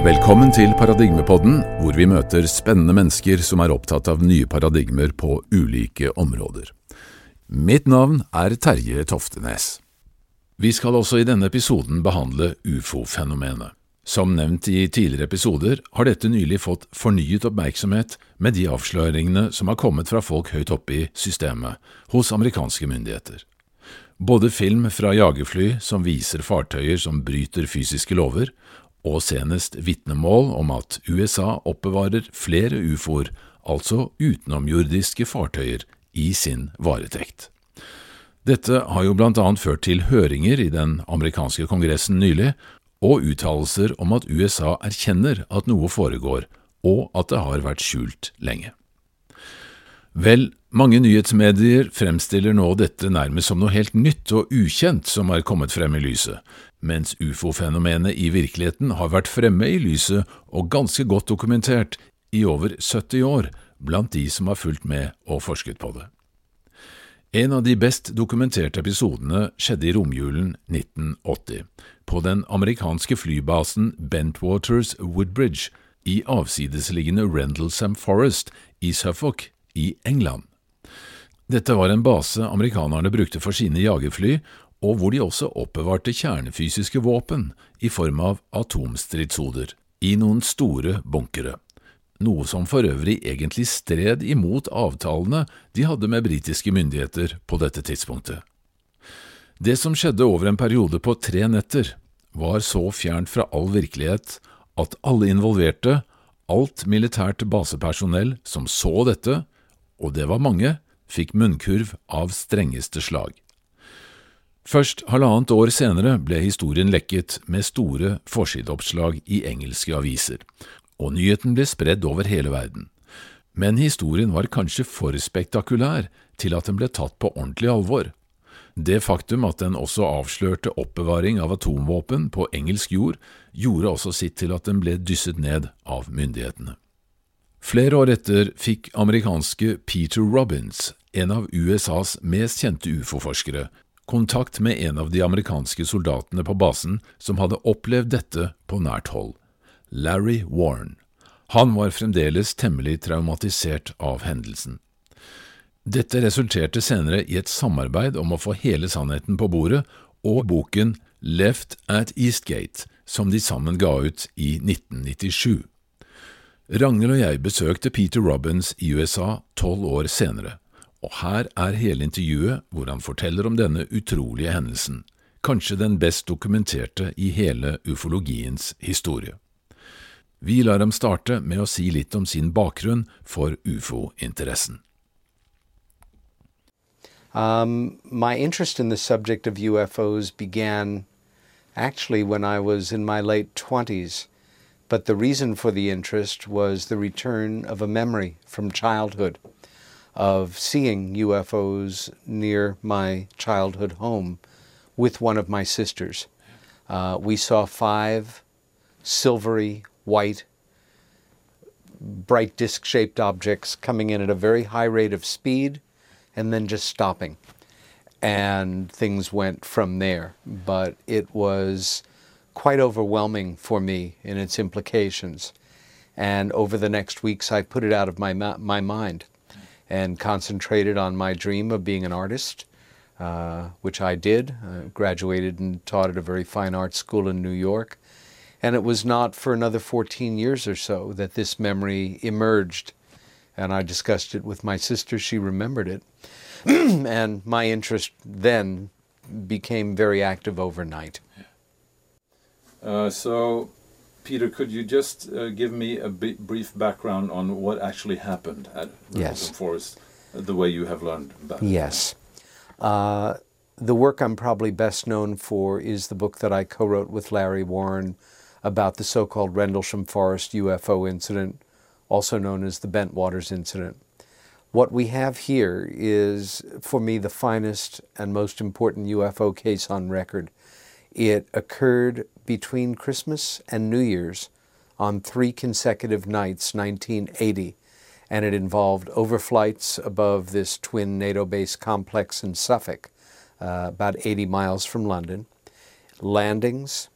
Velkommen til Paradigmepodden, hvor vi møter spennende mennesker som er opptatt av nye paradigmer på ulike områder. Mitt navn er Terje Toftenes. Vi skal også i denne episoden behandle ufo-fenomenet. Som nevnt i tidligere episoder har dette nylig fått fornyet oppmerksomhet med de avsløringene som har kommet fra folk høyt oppe i systemet hos amerikanske myndigheter. Både film fra jagerfly som viser fartøyer som bryter fysiske lover, og senest vitnemål om at USA oppbevarer flere ufoer, altså utenomjordiske fartøyer, i sin varetekt. Dette har jo blant annet ført til høringer i den amerikanske kongressen nylig, og uttalelser om at USA erkjenner at noe foregår, og at det har vært skjult lenge. Vel, mange nyhetsmedier fremstiller nå dette nærmest som noe helt nytt og ukjent som er kommet frem i lyset, mens ufo-fenomenet i virkeligheten har vært fremme i lyset og ganske godt dokumentert i over 70 år blant de som har fulgt med og forsket på det. En av de best dokumenterte episodene skjedde i romjulen 1980, på den amerikanske flybasen Bentwaters Woodbridge i avsidesliggende Rendlesham Forest i Suffolk i England. Dette var en base amerikanerne brukte for sine jagerfly, og hvor de også oppbevarte kjernefysiske våpen i form av atomstridshoder i noen store bunkere, noe som for øvrig egentlig stred imot avtalene de hadde med britiske myndigheter på dette tidspunktet. Det som skjedde over en periode på tre netter, var så fjernt fra all virkelighet at alle involverte, alt militært basepersonell som så dette, og det var mange, fikk munnkurv av strengeste slag. Først halvannet år senere ble historien lekket med store forsideoppslag i engelske aviser, og nyheten ble spredd over hele verden. Men historien var kanskje for spektakulær til at den ble tatt på ordentlig alvor. Det faktum at den også avslørte oppbevaring av atomvåpen på engelsk jord, gjorde også sitt til at den ble dysset ned av myndighetene. Flere år etter fikk amerikanske Peter Robbins, en av USAs mest kjente ufo-forskere, kontakt med en av de amerikanske soldatene på basen som hadde opplevd dette på nært hold, Larry Warren. Han var fremdeles temmelig traumatisert av hendelsen. Dette resulterte senere i et samarbeid om å få hele sannheten på bordet og boken Left at Eastgate, som de sammen ga ut i 1997. Ragnhild og jeg besøkte Peter Robbins i USA tolv år senere, og her er hele intervjuet hvor han forteller om denne utrolige hendelsen, kanskje den best dokumenterte i hele ufologiens historie. Vi lar ham starte med å si litt om sin bakgrunn for ufo-interessen. Um, my interest in the subject of UFOs began actually when I was in my late 20s. But the reason for the interest was the return of a memory from childhood of seeing UFOs near my childhood home with one of my sisters. Uh, we saw five silvery, white, bright disc shaped objects coming in at a very high rate of speed and then just stopping. And things went from there. But it was quite overwhelming for me in its implications. And over the next weeks, I put it out of my, my mind and concentrated on my dream of being an artist, uh, which I did. I graduated and taught at a very fine art school in New York. And it was not for another 14 years or so that this memory emerged. And I discussed it with my sister. She remembered it. and my interest then became very active overnight. Uh, so, Peter, could you just uh, give me a brief background on what actually happened at yes. Forest, uh, the way you have learned about yes. it? Yes. the work I'm probably best known for is the book that I co wrote with Larry Warren about the so called Rendlesham Forest UFO incident, also known as the Bentwaters incident. What we have here is, for me, the finest and most important UFO case on record. It occurred between Christmas and New Year's on three consecutive nights, 1980, and it involved overflights above this twin NATO base complex in Suffolk, uh, about 80 miles from London, landings,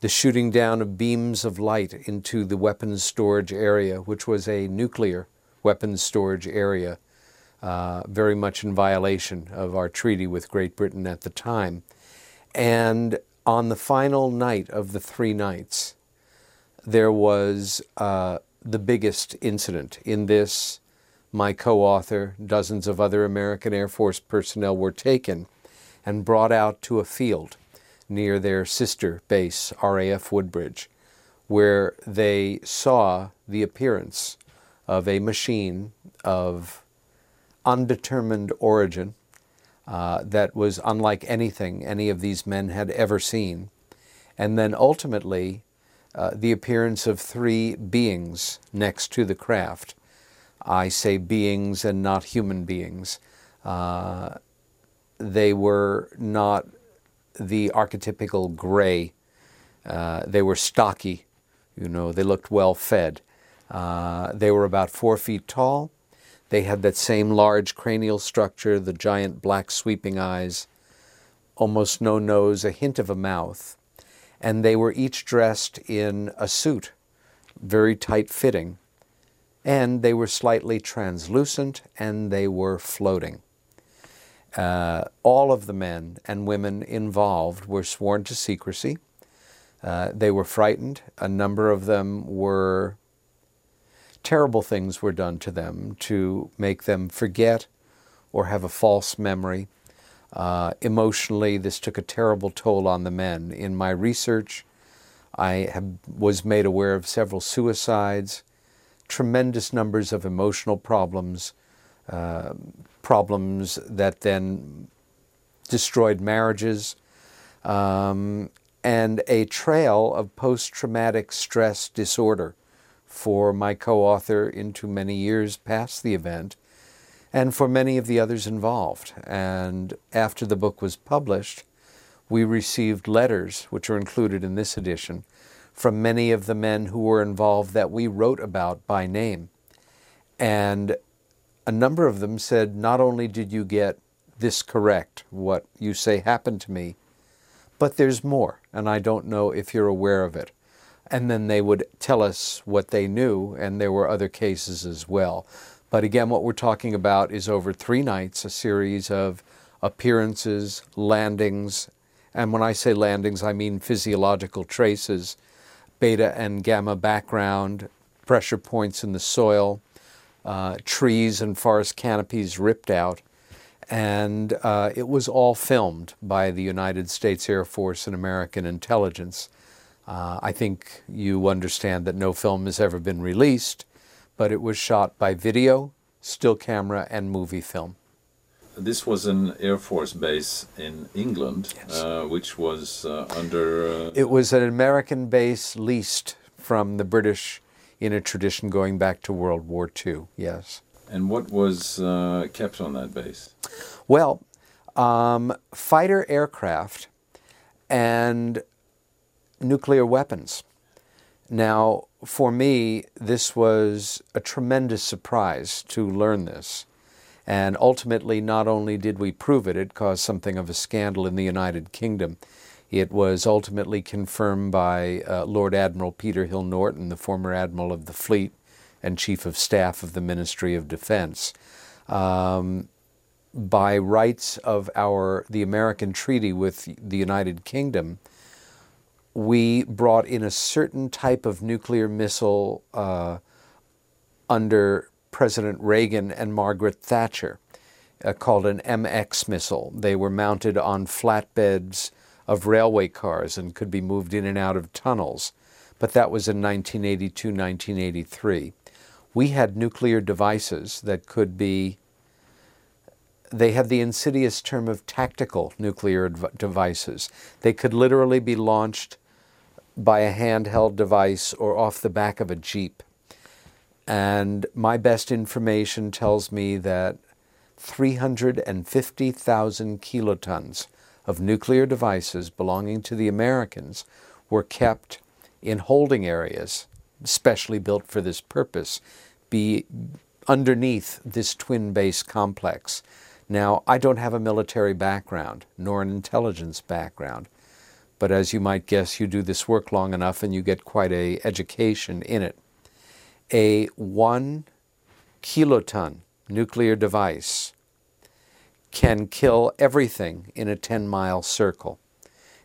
the shooting down of beams of light into the weapons storage area, which was a nuclear weapons storage area, uh, very much in violation of our treaty with Great Britain at the time. And on the final night of the three nights, there was uh, the biggest incident. In this, my co author, dozens of other American Air Force personnel were taken and brought out to a field near their sister base, RAF Woodbridge, where they saw the appearance of a machine of undetermined origin uh, that was unlike anything any of these men had ever seen. And then ultimately, uh, the appearance of three beings next to the craft. I say beings and not human beings. Uh, they were not the archetypical gray. Uh, they were stocky, you know, they looked well fed. Uh, they were about four feet tall. They had that same large cranial structure, the giant black sweeping eyes, almost no nose, a hint of a mouth. And they were each dressed in a suit, very tight fitting. And they were slightly translucent and they were floating. Uh, all of the men and women involved were sworn to secrecy. Uh, they were frightened. A number of them were, terrible things were done to them to make them forget or have a false memory. Uh, emotionally, this took a terrible toll on the men. In my research, I have, was made aware of several suicides, tremendous numbers of emotional problems, uh, problems that then destroyed marriages, um, and a trail of post traumatic stress disorder for my co author into many years past the event, and for many of the others involved. And after the book was published, we received letters, which are included in this edition, from many of the men who were involved that we wrote about by name. And a number of them said, Not only did you get this correct, what you say happened to me, but there's more, and I don't know if you're aware of it. And then they would tell us what they knew, and there were other cases as well. But again, what we're talking about is over three nights, a series of appearances, landings, and when I say landings, I mean physiological traces, beta and gamma background, pressure points in the soil, uh, trees and forest canopies ripped out. And uh, it was all filmed by the United States Air Force and American intelligence. Uh, I think you understand that no film has ever been released, but it was shot by video, still camera, and movie film. This was an Air Force base in England, yes. Uh, which was uh, under. Uh, it was an American base leased from the British in a tradition going back to World War II, yes. And what was uh, kept on that base? Well, um, fighter aircraft and nuclear weapons. Now, for me, this was a tremendous surprise to learn this. And ultimately, not only did we prove it, it caused something of a scandal in the United Kingdom. It was ultimately confirmed by uh, Lord Admiral Peter Hill Norton, the former Admiral of the Fleet and Chief of Staff of the Ministry of Defense. Um, by rights of our the American treaty with the United Kingdom, we brought in a certain type of nuclear missile uh, under President Reagan and Margaret Thatcher, uh, called an MX missile. They were mounted on flatbeds of railway cars and could be moved in and out of tunnels. But that was in 1982, 1983. We had nuclear devices that could be, they had the insidious term of tactical nuclear devices. They could literally be launched by a handheld device or off the back of a Jeep. And my best information tells me that 350,000 kilotons of nuclear devices belonging to the Americans were kept in holding areas, specially built for this purpose, be underneath this twin base complex. Now, I don't have a military background nor an intelligence background, but as you might guess, you do this work long enough and you get quite a education in it. A one kiloton nuclear device can kill everything in a 10 mile circle.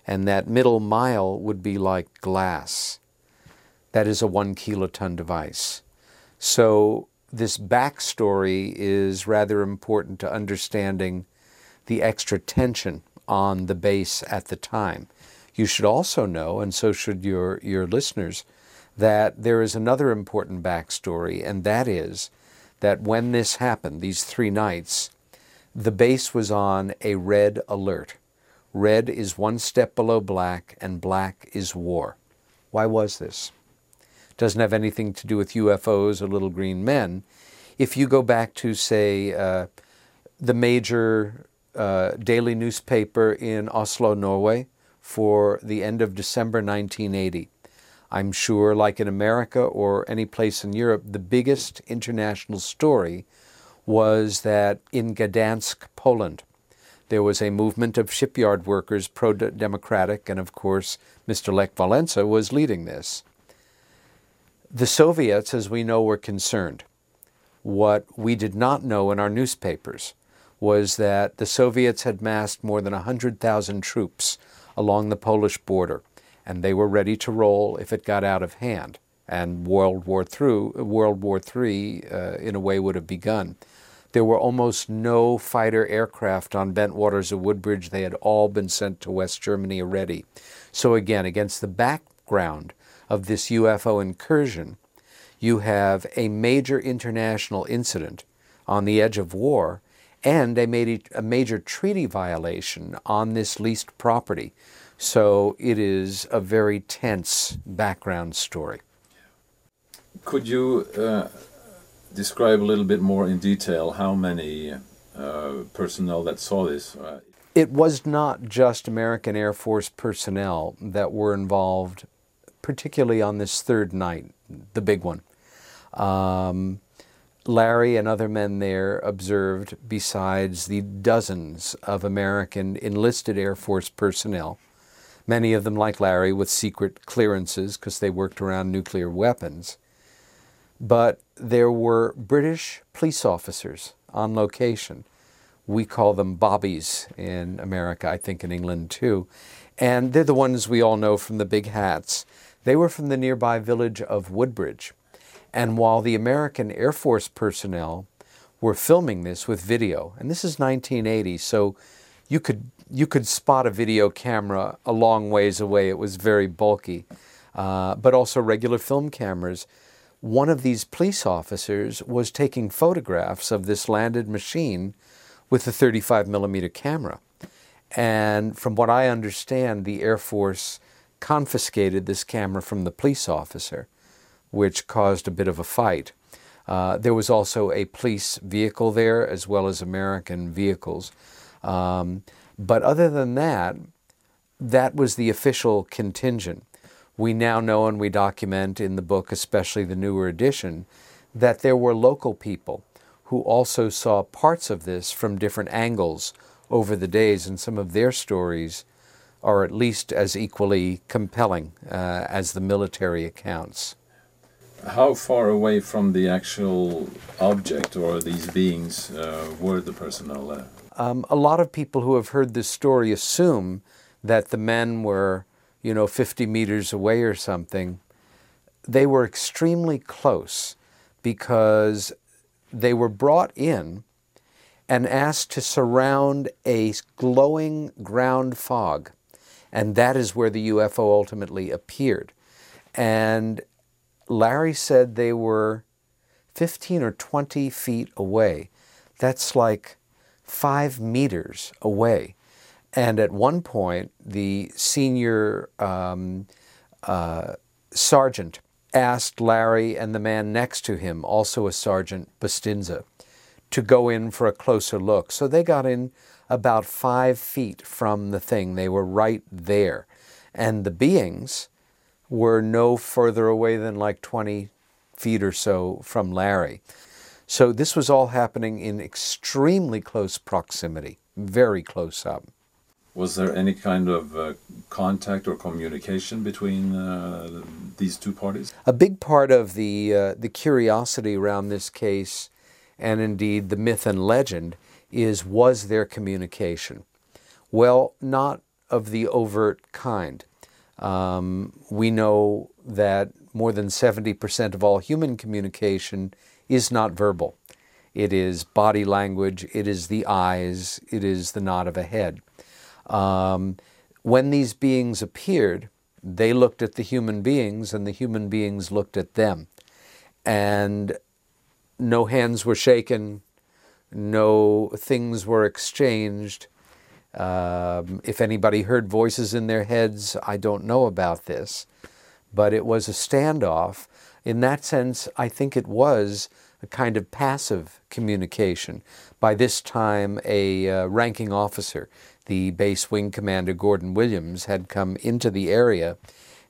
And that middle mile would be like glass. That is a one kiloton device. So, this backstory is rather important to understanding the extra tension on the base at the time. You should also know, and so should your, your listeners, that there is another important backstory, and that is that when this happened, these three nights, the base was on a red alert. Red is one step below black, and black is war. Why was this? Doesn't have anything to do with UFOs or little green men. If you go back to, say, uh, the major uh, daily newspaper in Oslo, Norway, for the end of December 1980, I'm sure, like in America or any place in Europe, the biggest international story was that in Gdansk, Poland, there was a movement of shipyard workers, pro democratic, and of course, Mr. Lech Walesa was leading this. The Soviets, as we know, were concerned. What we did not know in our newspapers was that the Soviets had massed more than 100,000 troops along the Polish border and they were ready to roll if it got out of hand. And World War through World War III, uh, in a way, would have begun. There were almost no fighter aircraft on Bentwaters or Woodbridge. They had all been sent to West Germany already. So again, against the background of this UFO incursion, you have a major international incident on the edge of war and they made a major treaty violation on this leased property. So it is a very tense background story. Could you uh, describe a little bit more in detail how many uh, personnel that saw this? Uh, it was not just American Air Force personnel that were involved, particularly on this third night, the big one. Um, Larry and other men there observed, besides the dozens of American enlisted Air Force personnel, many of them, like Larry, with secret clearances because they worked around nuclear weapons. But there were British police officers on location. We call them bobbies in America, I think in England too. And they're the ones we all know from the big hats. They were from the nearby village of Woodbridge. And while the American Air Force personnel were filming this with video, and this is 1980, so you could you could spot a video camera a long ways away. It was very bulky, uh, but also regular film cameras. One of these police officers was taking photographs of this landed machine with a 35 millimeter camera. And from what I understand, the Air Force confiscated this camera from the police officer, which caused a bit of a fight. Uh, there was also a police vehicle there, as well as American vehicles. Um, but other than that, that was the official contingent. We now know and we document in the book, especially the newer edition, that there were local people who also saw parts of this from different angles over the days, and some of their stories are at least as equally compelling uh, as the military accounts. How far away from the actual object or these beings uh, were the personnel? Um, a lot of people who have heard this story assume that the men were, you know, 50 meters away or something. They were extremely close because they were brought in and asked to surround a glowing ground fog. And that is where the UFO ultimately appeared. And Larry said they were 15 or 20 feet away. That's like five meters away. And at one point, the senior um, uh, sergeant asked Larry and the man next to him, also a sergeant, Bustinza, to go in for a closer look. So they got in about five feet from the thing. They were right there. And the beings were no further away than like 20 feet or so from Larry. So this was all happening in extremely close proximity, very close up. Was there any kind of uh, contact or communication between uh, these two parties? A big part of the uh, the curiosity around this case, and indeed the myth and legend, is was there communication? Well, not of the overt kind. Um, we know that more than 70% of all human communication is not verbal. It is body language, it is the eyes, it is the nod of a head. Um, when these beings appeared, they looked at the human beings and the human beings looked at them. And no hands were shaken, no things were exchanged. Um, if anybody heard voices in their heads, I don't know about this. But it was a standoff. In that sense, I think it was a kind of passive communication. By this time, a uh, ranking officer, the base wing commander Gordon Williams, had come into the area,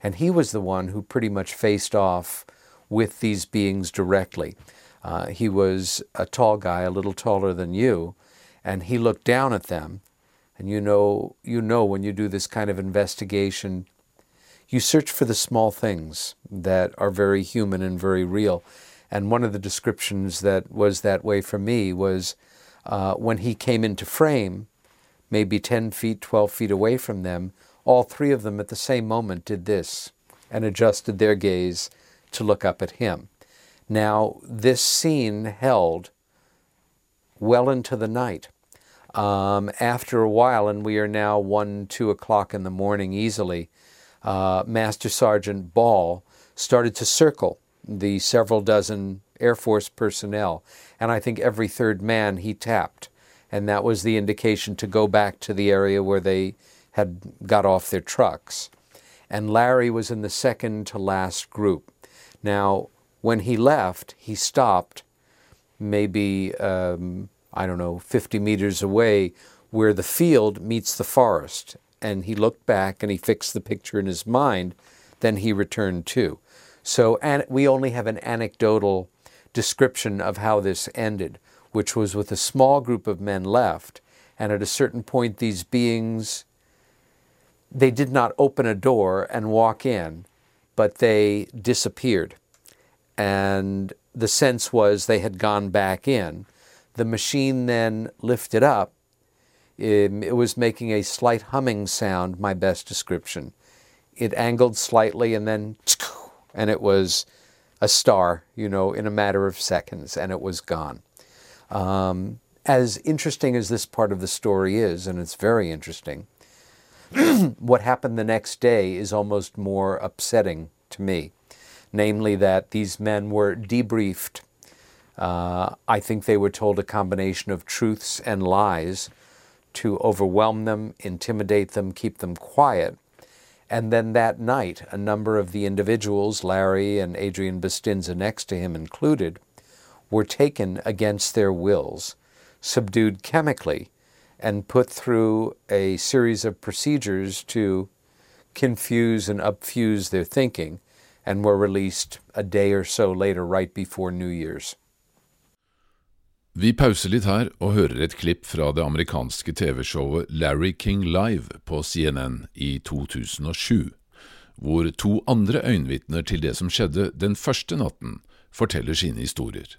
and he was the one who pretty much faced off with these beings directly. Uh, he was a tall guy, a little taller than you, and he looked down at them. And you know, you know when you do this kind of investigation, you search for the small things that are very human and very real. And one of the descriptions that was that way for me was uh, when he came into frame, maybe 10 feet, 12 feet away from them, all three of them at the same moment did this and adjusted their gaze to look up at him. Now, this scene held well into the night. Um, after a while, and we are now one, two o'clock in the morning easily, uh, Master Sergeant Ball started to circle the several dozen Air Force personnel. And I think every third man he tapped. And that was the indication to go back to the area where they had got off their trucks. And Larry was in the second to last group. Now, when he left, he stopped maybe, um, I don't know, 50 meters away where the field meets the forest. And he looked back and he fixed the picture in his mind. Then he returned too. So we only have an anecdotal description of how this ended, which was with a small group of men left, and at a certain point these beings they did not open a door and walk in, but they disappeared. And the sense was they had gone back in. The machine then lifted up. It was making a slight humming sound, my best description. It angled slightly and then and it was a star, you know, in a matter of seconds, and it was gone. Um, as interesting as this part of the story is, and it's very interesting, what happened the next day is almost more upsetting to me. Namely, that these men were debriefed. Uh, I think they were told a combination of truths and lies to overwhelm them, intimidate them, keep them quiet, and then that night, a number of the individuals, Larry and Adrian Bustinza next to him included, were taken against their wills, subdued chemically, and put through a series of procedures to confuse and upfuse their thinking, and were released a day or so later, right before New Year's. Vi pauser litt her og hører et klipp fra det amerikanske TV-showet Larry King Live på CNN i 2007, hvor to andre øyenvitner til det som skjedde den første natten, forteller sine historier.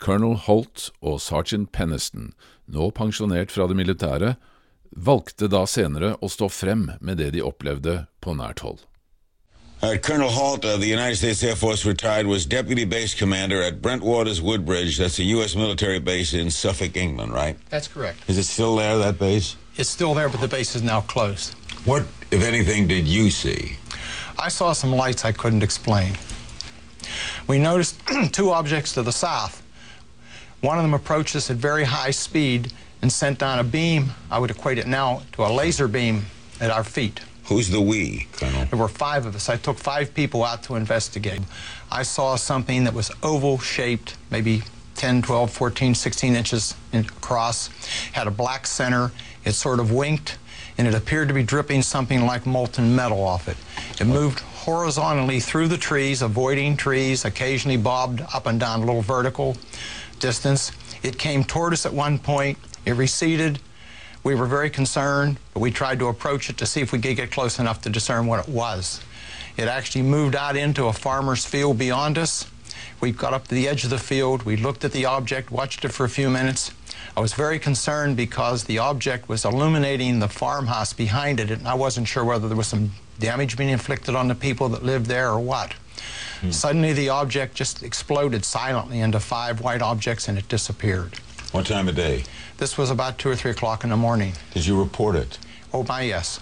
Colonel Holt og sergeant Penniston, nå pensjonert fra det militære, valgte da senere å stå frem med det de opplevde på nært hold. Uh, Colonel Halt of the United States Air Force retired was deputy base commander at Bentwaters Woodbridge. That's a U.S. military base in Suffolk, England, right? That's correct. Is it still there, that base? It's still there, but the base is now closed. What, if anything, did you see? I saw some lights I couldn't explain. We noticed two objects to the south. One of them approached us at very high speed and sent down a beam. I would equate it now to a laser beam at our feet. Who's the we, Colonel? There were five of us. I took five people out to investigate. I saw something that was oval shaped, maybe 10, 12, 14, 16 inches across, had a black center. It sort of winked, and it appeared to be dripping something like molten metal off it. It moved horizontally through the trees, avoiding trees, occasionally bobbed up and down a little vertical distance. It came toward us at one point, it receded, We were very concerned, but we tried to approach it to see if we could get close enough to discern what it was. It actually moved out into a farmer's field beyond us. We got up to the edge of the field, we looked at the object, watched it for a few minutes. I was very concerned because the object was illuminating the farmhouse behind it, and I wasn't sure whether there was some damage being inflicted on the people that lived there or what. Hmm. Suddenly, the object just exploded silently into five white objects and it disappeared. What time of day? This was about 2 or 3 o'clock in the morning. Did you report it? Oh, my, yes.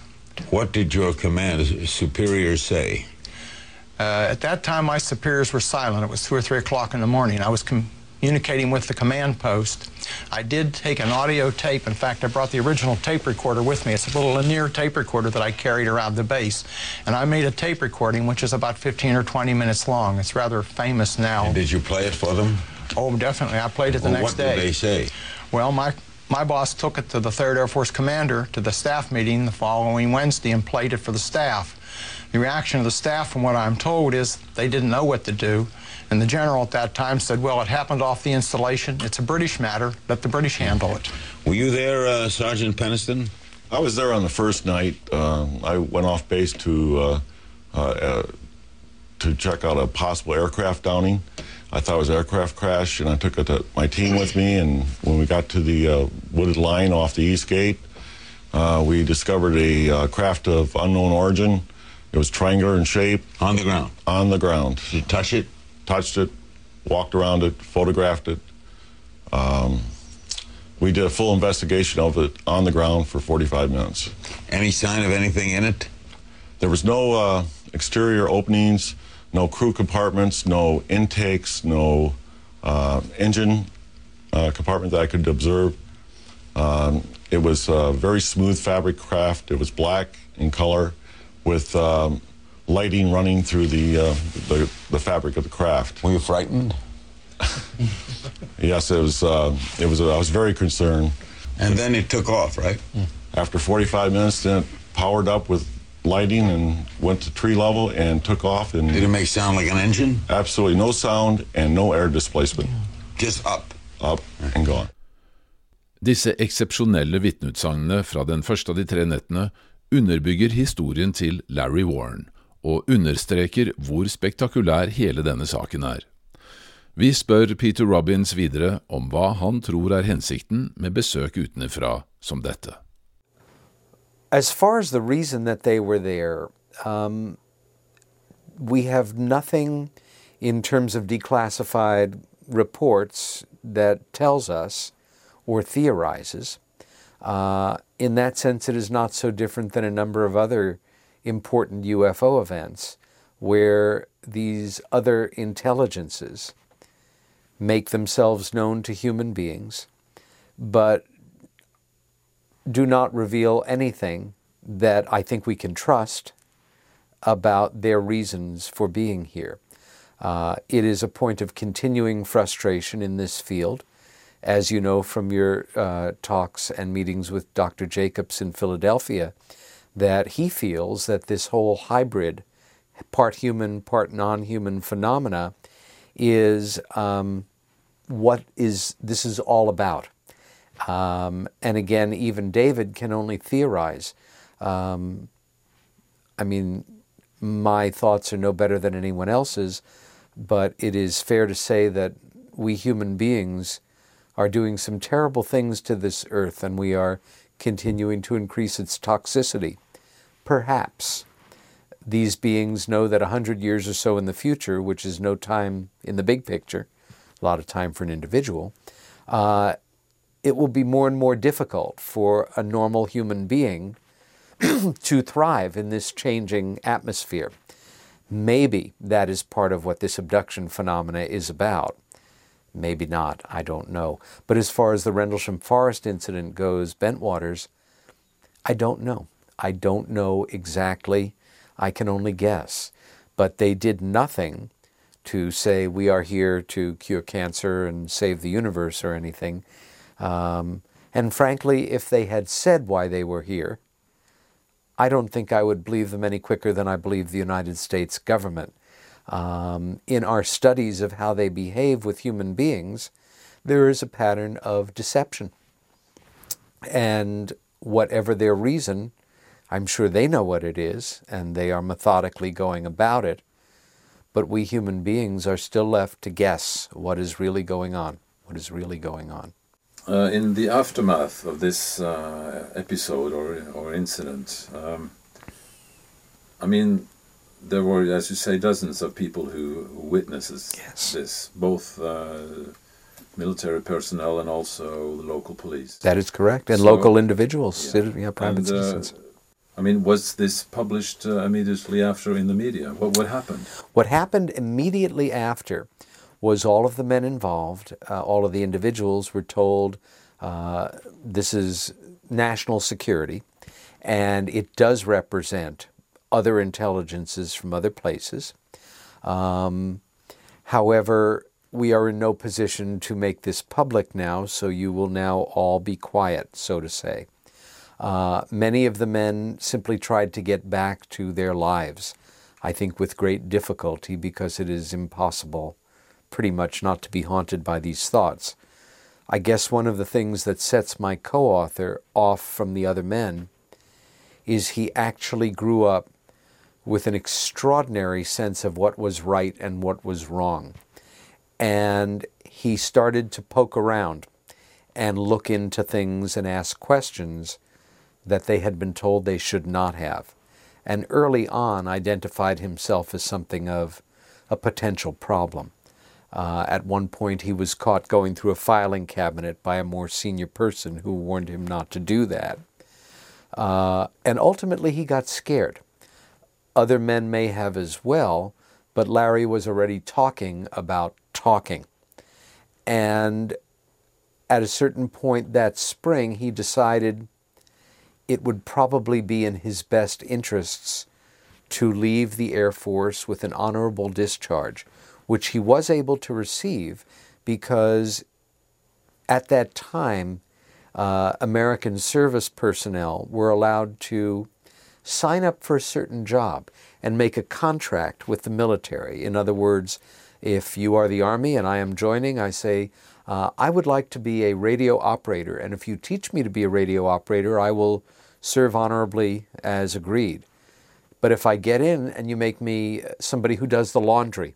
What did your command superiors say? Uh, at that time, my superiors were silent. It was 2 or 3 o'clock in the morning. I was communicating with the command post. I did take an audio tape. In fact, I brought the original tape recorder with me. It's a little linear tape recorder that I carried around the base. And I made a tape recording, which is about 15 or 20 minutes long. It's rather famous now. And did you play it for them? Oh, definitely. I played it the well, next day. What did they say? Well, my my boss took it to the 3rd Air Force commander to the staff meeting the following Wednesday and played it for the staff. The reaction of the staff, from what I'm told, is they didn't know what to do. And the general at that time said, well, it happened off the installation. It's a British matter. Let the British handle it. Were you there, uh, Sergeant Penniston? I was there on the first night. Uh, I went off base to uh, uh, uh to check out a possible aircraft downing. I thought it was an aircraft crash, and I took a, my team with me. And when we got to the uh, wooded line off the east gate, we discovered a craft of unknown origin. It was triangular in shape. On the ground? On the ground. Did you touch it? touched it, walked around it, photographed it. Um, we did a full investigation of it on the ground for 45 minutes. Any sign of anything in it? There was no uh, exterior openings, no crew compartments, no intakes, no uh, engine uh, compartment that I could observe. Um, it was a very smooth fabric craft. It was black in color with um, lighting running through the, uh, the, the fabric of the craft. Were you frightened? yes, it was. Uh, it was. I was very concerned. And then it took off, right? After 45 minutes, then it powered up with lighting and went to tree level and took off. And did it make sound like an engine? Absolutely no sound and no air displacement. Just up. Up and gone. Disse eksepsjonelle vitneutsagnene fra den første av de tre nettene underbygger historien til Larry Warren og understreker hvor spektakulær hele denne saken er. Vi spør Peter Robbins videre om hva han tror er hensikten med besøk utenfra som dette. As far as the reason that they were there, um, we have nothing in terms of declassified reports that tells us or theorizes. Uh, in that sense, it is not so different than a number of other important UFO events where these other intelligences make themselves known to human beings, but do not reveal anything that I think we can trust about their reasons for being here. Uh, it is a point of continuing frustration in this field. As you know from your uh, talks and meetings with Dr. Jacobs in Philadelphia, that he feels that this whole hybrid, part human, part non human phenomena is um, what is this is all about. Um, and again, even David can only theorize. Um, I mean, my thoughts are no better than anyone else's, but it is fair to say that we human beings are doing some terrible things to this earth and we are continuing to increase its toxicity. Perhaps these beings know that a hundred years or so in the future, which is no time in the big picture, a lot of time for an individual, uh, it will be more and more difficult for a normal human being to thrive in this changing atmosphere. Maybe that is part of what this abduction phenomena is about. Maybe not, I don't know. But as far as the Rendlesham Forest incident goes, Bentwaters, I don't know. I don't know exactly. I can only guess. But they did nothing to say we are here to cure cancer and save the universe or anything. Um, and frankly, if they had said why they were here, I don't think I would believe them any quicker than I believe the United States government. Um, in our studies of how they behave with human beings, there is a pattern of deception. And whatever their reason, I'm sure they know what it is and they are methodically going about it. But we human beings are still left to guess what is really going on. What is really going on. Uh, in the aftermath of this uh, episode or, or incident, um, I mean, there were, as you say, dozens of people who, who witnesses Yes. this, both uh, military personnel and also the local police. That is correct. And So- local individuals, Yeah. yeah, private And, uh, citizens. I mean, was this published uh, immediately after in the media? What what happened? What happened immediately after was all of the men involved, uh, all of the individuals were told uh, this is national security and it does represent other intelligences from other places. Um, however, we are in no position to make this public now, so you will now all be quiet, so to say. Uh, many of the men simply tried to get back to their lives, I think with great difficulty because it is impossible pretty much not to be haunted by these thoughts. I guess one of the things that sets my co author off from the other men is he actually grew up with an extraordinary sense of what was right and what was wrong. And he started to poke around and look into things and ask questions that they had been told they should not have. And early on identified himself as something of a potential problem. Uh, at one point, he was caught going through a filing cabinet by a more senior person who warned him not to do that. Uh, and ultimately, he got scared. Other men may have as well, but Larry was already talking about talking. And at a certain point that spring, he decided it would probably be in his best interests to leave the Air Force with an honorable discharge, which he was able to receive because at that time, uh, American service personnel were allowed to sign up for a certain job and make a contract with the military. In other words, if you are the Army and I am joining, I say, uh, I would like to be a radio operator, and if you teach me to be a radio operator, I will serve honorably as agreed. But if I get in and you make me somebody who does the laundry,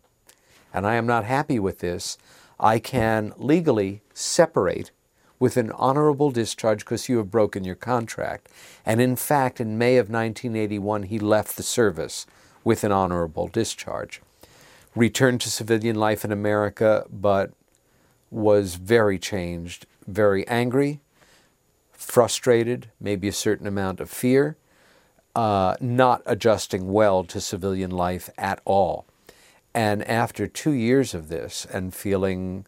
and I am not happy with this, I can legally separate with an honorable discharge because you have broken your contract. And in fact, in May of 1981, he left the service with an honorable discharge. Returned to civilian life in America, but was very changed, very angry, frustrated, maybe a certain amount of fear, uh, not adjusting well to civilian life at all. And after two years of this and feeling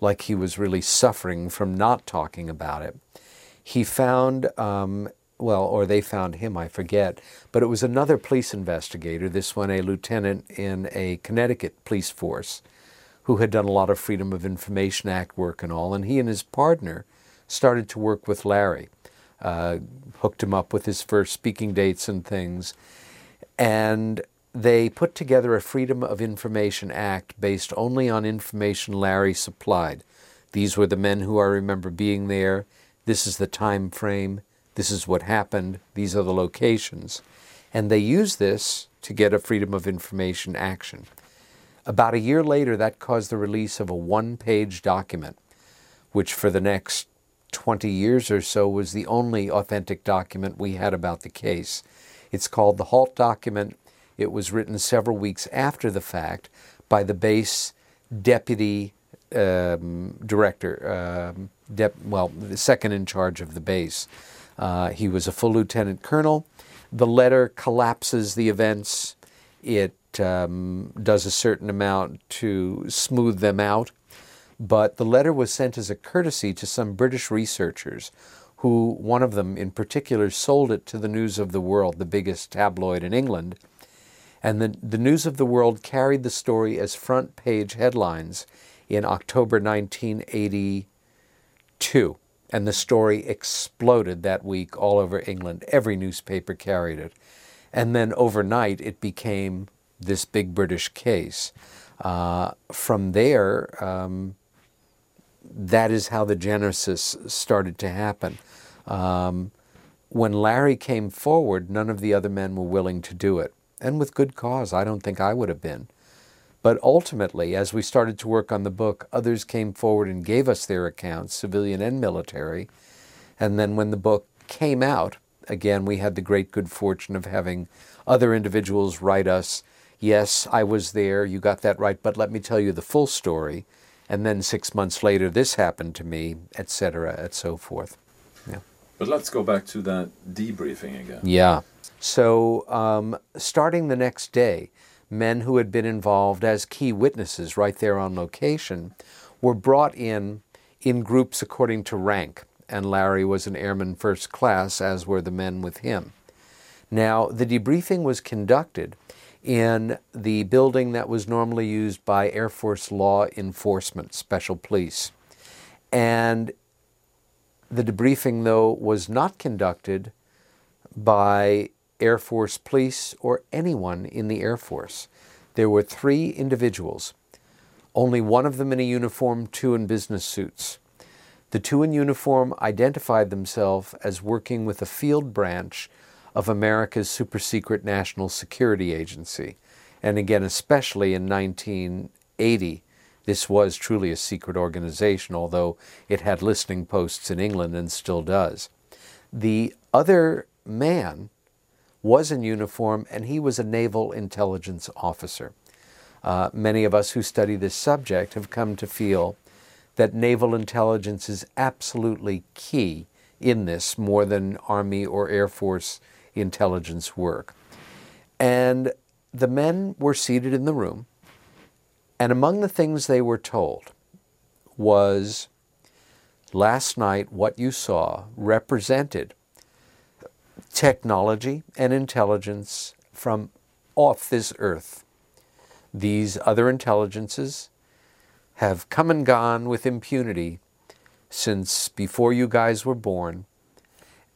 like he was really suffering from not talking about it, he found, um, well, or they found him, I forget, but it was another police investigator, this one a lieutenant in a Connecticut police force, who had done a lot of Freedom of Information Act work and all, and he and his partner started to work with Larry, uh, hooked him up with his first speaking dates and things, and they put together a Freedom of Information Act based only on information Larry supplied. These were the men who I remember being there. This is the time frame. This is what happened. These are the locations. And they used this to get a Freedom of Information action. About a year later, that caused the release of a one page document, which for the next 20 years or so was the only authentic document we had about the case. It's called the HALT document. It was written several weeks after the fact by the base deputy um, director, um, well, the second in charge of the base. Uh, he was a full lieutenant colonel. The letter collapses the events. It um, does a certain amount to smooth them out. But the letter was sent as a courtesy to some British researchers who, one of them in particular, sold it to the News of the World, the biggest tabloid in England. And the, the News of the World carried the story as front page headlines in October 1982. And the story exploded that week all over England. Every newspaper carried it. And then overnight, it became this big British case. Uh, from there, um, that is how the genesis started to happen. Um, when Larry came forward, none of the other men were willing to do it. And with good cause, I don't think I would have been. But ultimately, as we started to work on the book, others came forward and gave us their accounts, civilian and military. And then when the book came out, again, we had the great good fortune of having other individuals write us, Yes, I was there, you got that right, but let me tell you the full story. And then six months later, this happened to me, etc., and so forth. Yeah. But let's go back to that debriefing again. Yeah. So, um, starting the next day, men who had been involved as key witnesses right there on location were brought in in groups according to rank. And Larry was an airman first class, as were the men with him. Now, the debriefing was conducted in the building that was normally used by Air Force law enforcement, special police. And the debriefing, though, was not conducted by Air Force police or anyone in the Air Force. There were three individuals, only one of them in a uniform, two in business suits. The two in uniform identified themselves as working with a field branch of America's super secret national security agency. And again, especially in 1980, this was truly a secret organization, although it had listening posts in England and still does. The other man was in uniform and he was a naval intelligence officer. Uh, many of us who study this subject have come to feel that naval intelligence is absolutely key in this more than Army or Air Force intelligence work. And the men were seated in the room, and among the things they were told was last night what you saw represented technology and intelligence from off this earth. These other intelligences have come and gone with impunity since before you guys were born,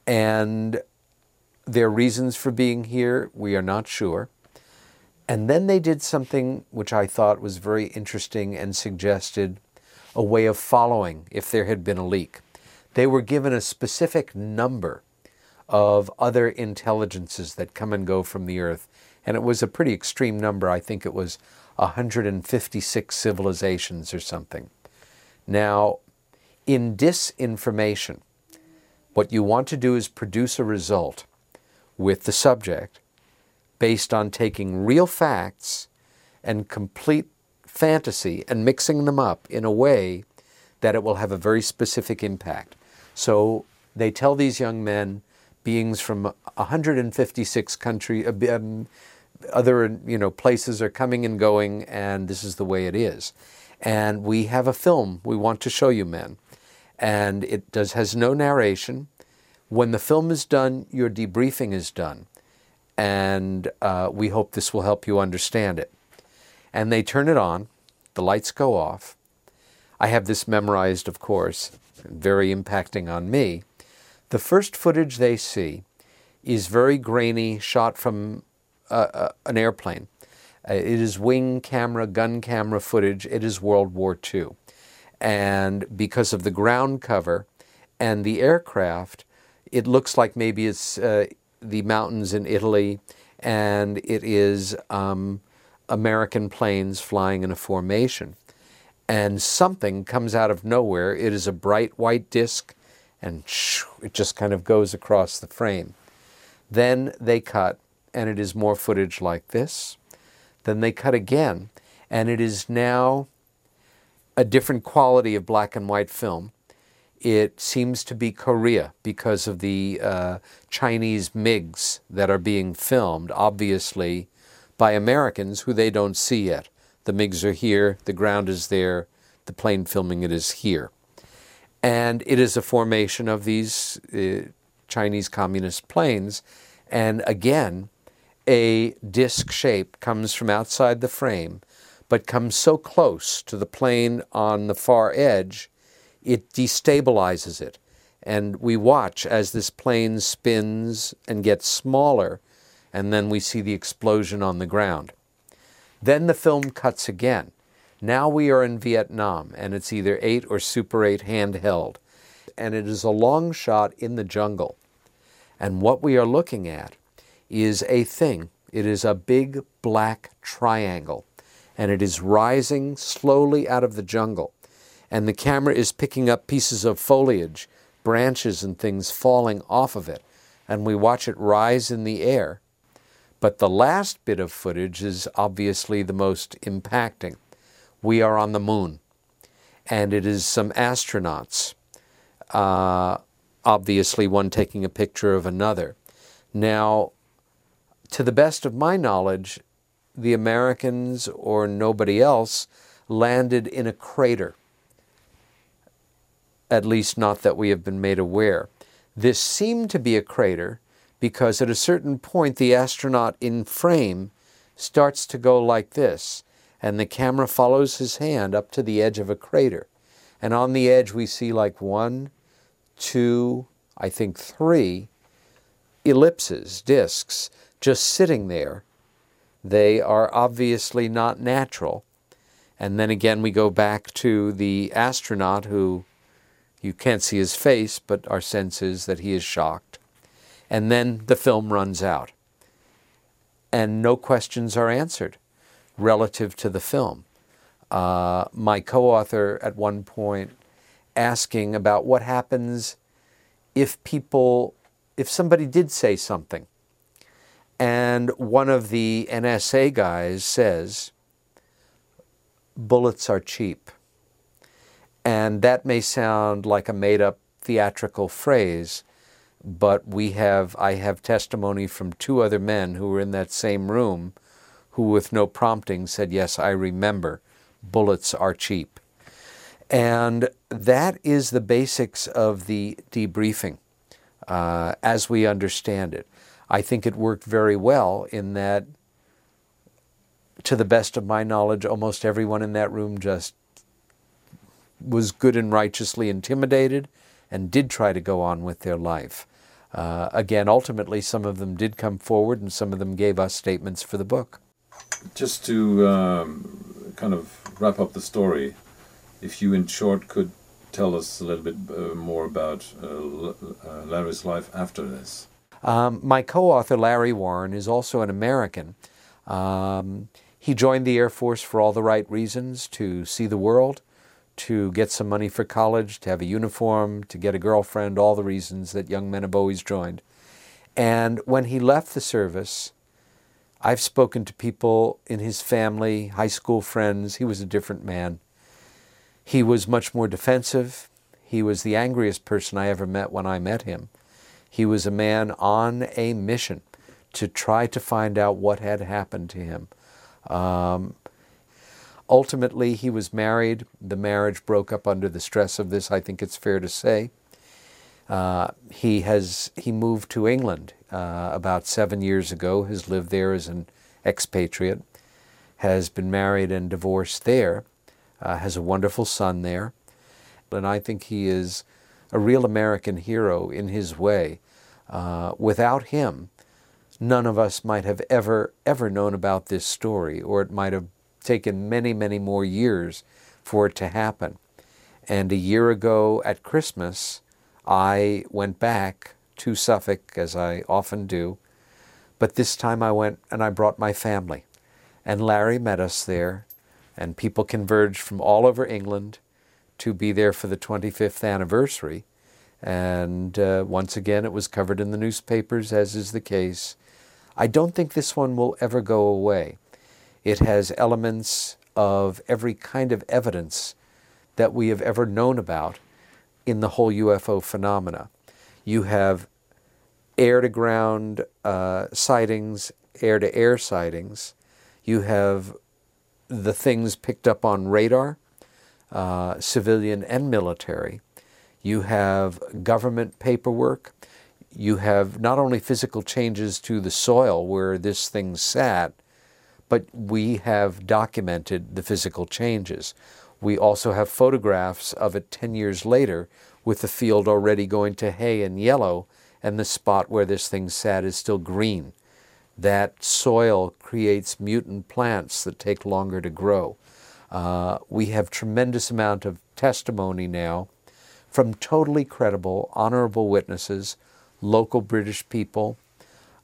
and their reasons for being here, we are not sure. And then they did something which I thought was very interesting and suggested a way of following if there had been a leak. They were given a specific number of other intelligences that come and go from the earth, and it was a pretty extreme number. I think it was 156 civilizations or something. Now, in disinformation, what you want to do is produce a result with the subject based on taking real facts and complete fantasy and mixing them up in a way that it will have a very specific impact. So they tell these young men, beings from 156 countries, uh, um, other you know places are coming and going, and this is the way it is. And we have a film we want to show you, men, and it does has no narration. When the film is done, your debriefing is done. And uh, we hope this will help you understand it. And they turn it on, the lights go off. I have this memorized, of course, very impacting on me. The first footage they see is very grainy, shot from uh, uh, an airplane. Uh, it is wing camera, gun camera footage. It is World War II. And because of the ground cover and the aircraft, it looks like maybe it's uh, the mountains in Italy and it is um, American planes flying in a formation. And something comes out of nowhere. It is a bright white disk and it just kind of goes across the frame. Then they cut, and it is more footage like this. Then they cut again, and it is now a different quality of black and white film it seems to be Korea because of the uh, Chinese MiGs that are being filmed, obviously by Americans who they don't see yet. The MiGs are here, the ground is there, the plane filming it is here. And it is a formation of these uh, Chinese communist planes. And again, a disc shape comes from outside the frame, but comes so close to the plane on the far edge it destabilizes it. And we watch as this plane spins and gets smaller, and then we see the explosion on the ground. Then the film cuts again. Now we are in Vietnam, and it's either 8 or Super 8 handheld. And it is a long shot in the jungle. And what we are looking at is a thing. It is a big black triangle, and it is rising slowly out of the jungle. And the camera is picking up pieces of foliage, branches, and things falling off of it. And we watch it rise in the air. But the last bit of footage is obviously the most impacting. We are on the moon, and it is some astronauts, uh, obviously, one taking a picture of another. Now, to the best of my knowledge, the Americans or nobody else landed in a crater. At least, not that we have been made aware. This seemed to be a crater because at a certain point, the astronaut in frame starts to go like this, and the camera follows his hand up to the edge of a crater. And on the edge, we see like one, two, I think three ellipses, disks, just sitting there. They are obviously not natural. And then again, we go back to the astronaut who you can't see his face, but our sense is that he is shocked. And then the film runs out. And no questions are answered relative to the film. Uh, my co author at one point asking about what happens if people, if somebody did say something. And one of the NSA guys says, bullets are cheap. And that may sound like a made up theatrical phrase, but we have, I have testimony from two other men who were in that same room who, with no prompting, said, Yes, I remember, bullets are cheap. And that is the basics of the debriefing uh, as we understand it. I think it worked very well in that, to the best of my knowledge, almost everyone in that room just was good and righteously intimidated and did try to go on with their life. Uh, again, ultimately, some of them did come forward and some of them gave us statements for the book. Just to um, kind of wrap up the story, if you, in short, could tell us a little bit uh, more about uh, uh Larry's life after this. Um, my co author, Larry Warren, is also an American. Um, he joined the Air Force for all the right reasons to see the world, to get some money for college, to have a uniform, to get a girlfriend, all the reasons that young men have always joined. And when he left the service, I've spoken to people in his family, high school friends. He was a different man. He was much more defensive. He was the angriest person I ever met when I met him. He was a man on a mission to try to find out what had happened to him. Um, Ultimately, he was married. The marriage broke up under the stress of this, I think it's fair to say. Uh, he has he moved to England uh, about seven years ago. Has lived there as an expatriate. Has been married and divorced there. Uh, has a wonderful son there, and I think he is a real American hero in his way. Uh, without him, none of us might have ever ever known about this story, or it might have taken many, many more years for it to happen. And a year ago at Christmas, I went back to Suffolk, as I often do, but this time I went and I brought my family. And Larry met us there, and people converged from all over England to be there for the 25th anniversary. And uh, once again, it was covered in the newspapers, as is the case. I don't think this one will ever go away. It has elements of every kind of evidence that we have ever known about in the whole UFO phenomena. You have air to ground uh, sightings, air to air sightings. You have the things picked up on radar, uh, civilian and military. You have government paperwork. You have not only physical changes to the soil where this thing sat, but we have documented the physical changes. We also have photographs of it 10 years later with the field already going to hay and yellow, and the spot where this thing sat is still green. That soil creates mutant plants that take longer to grow. Uh, we have tremendous amount of testimony now from totally credible, honorable witnesses, local British people,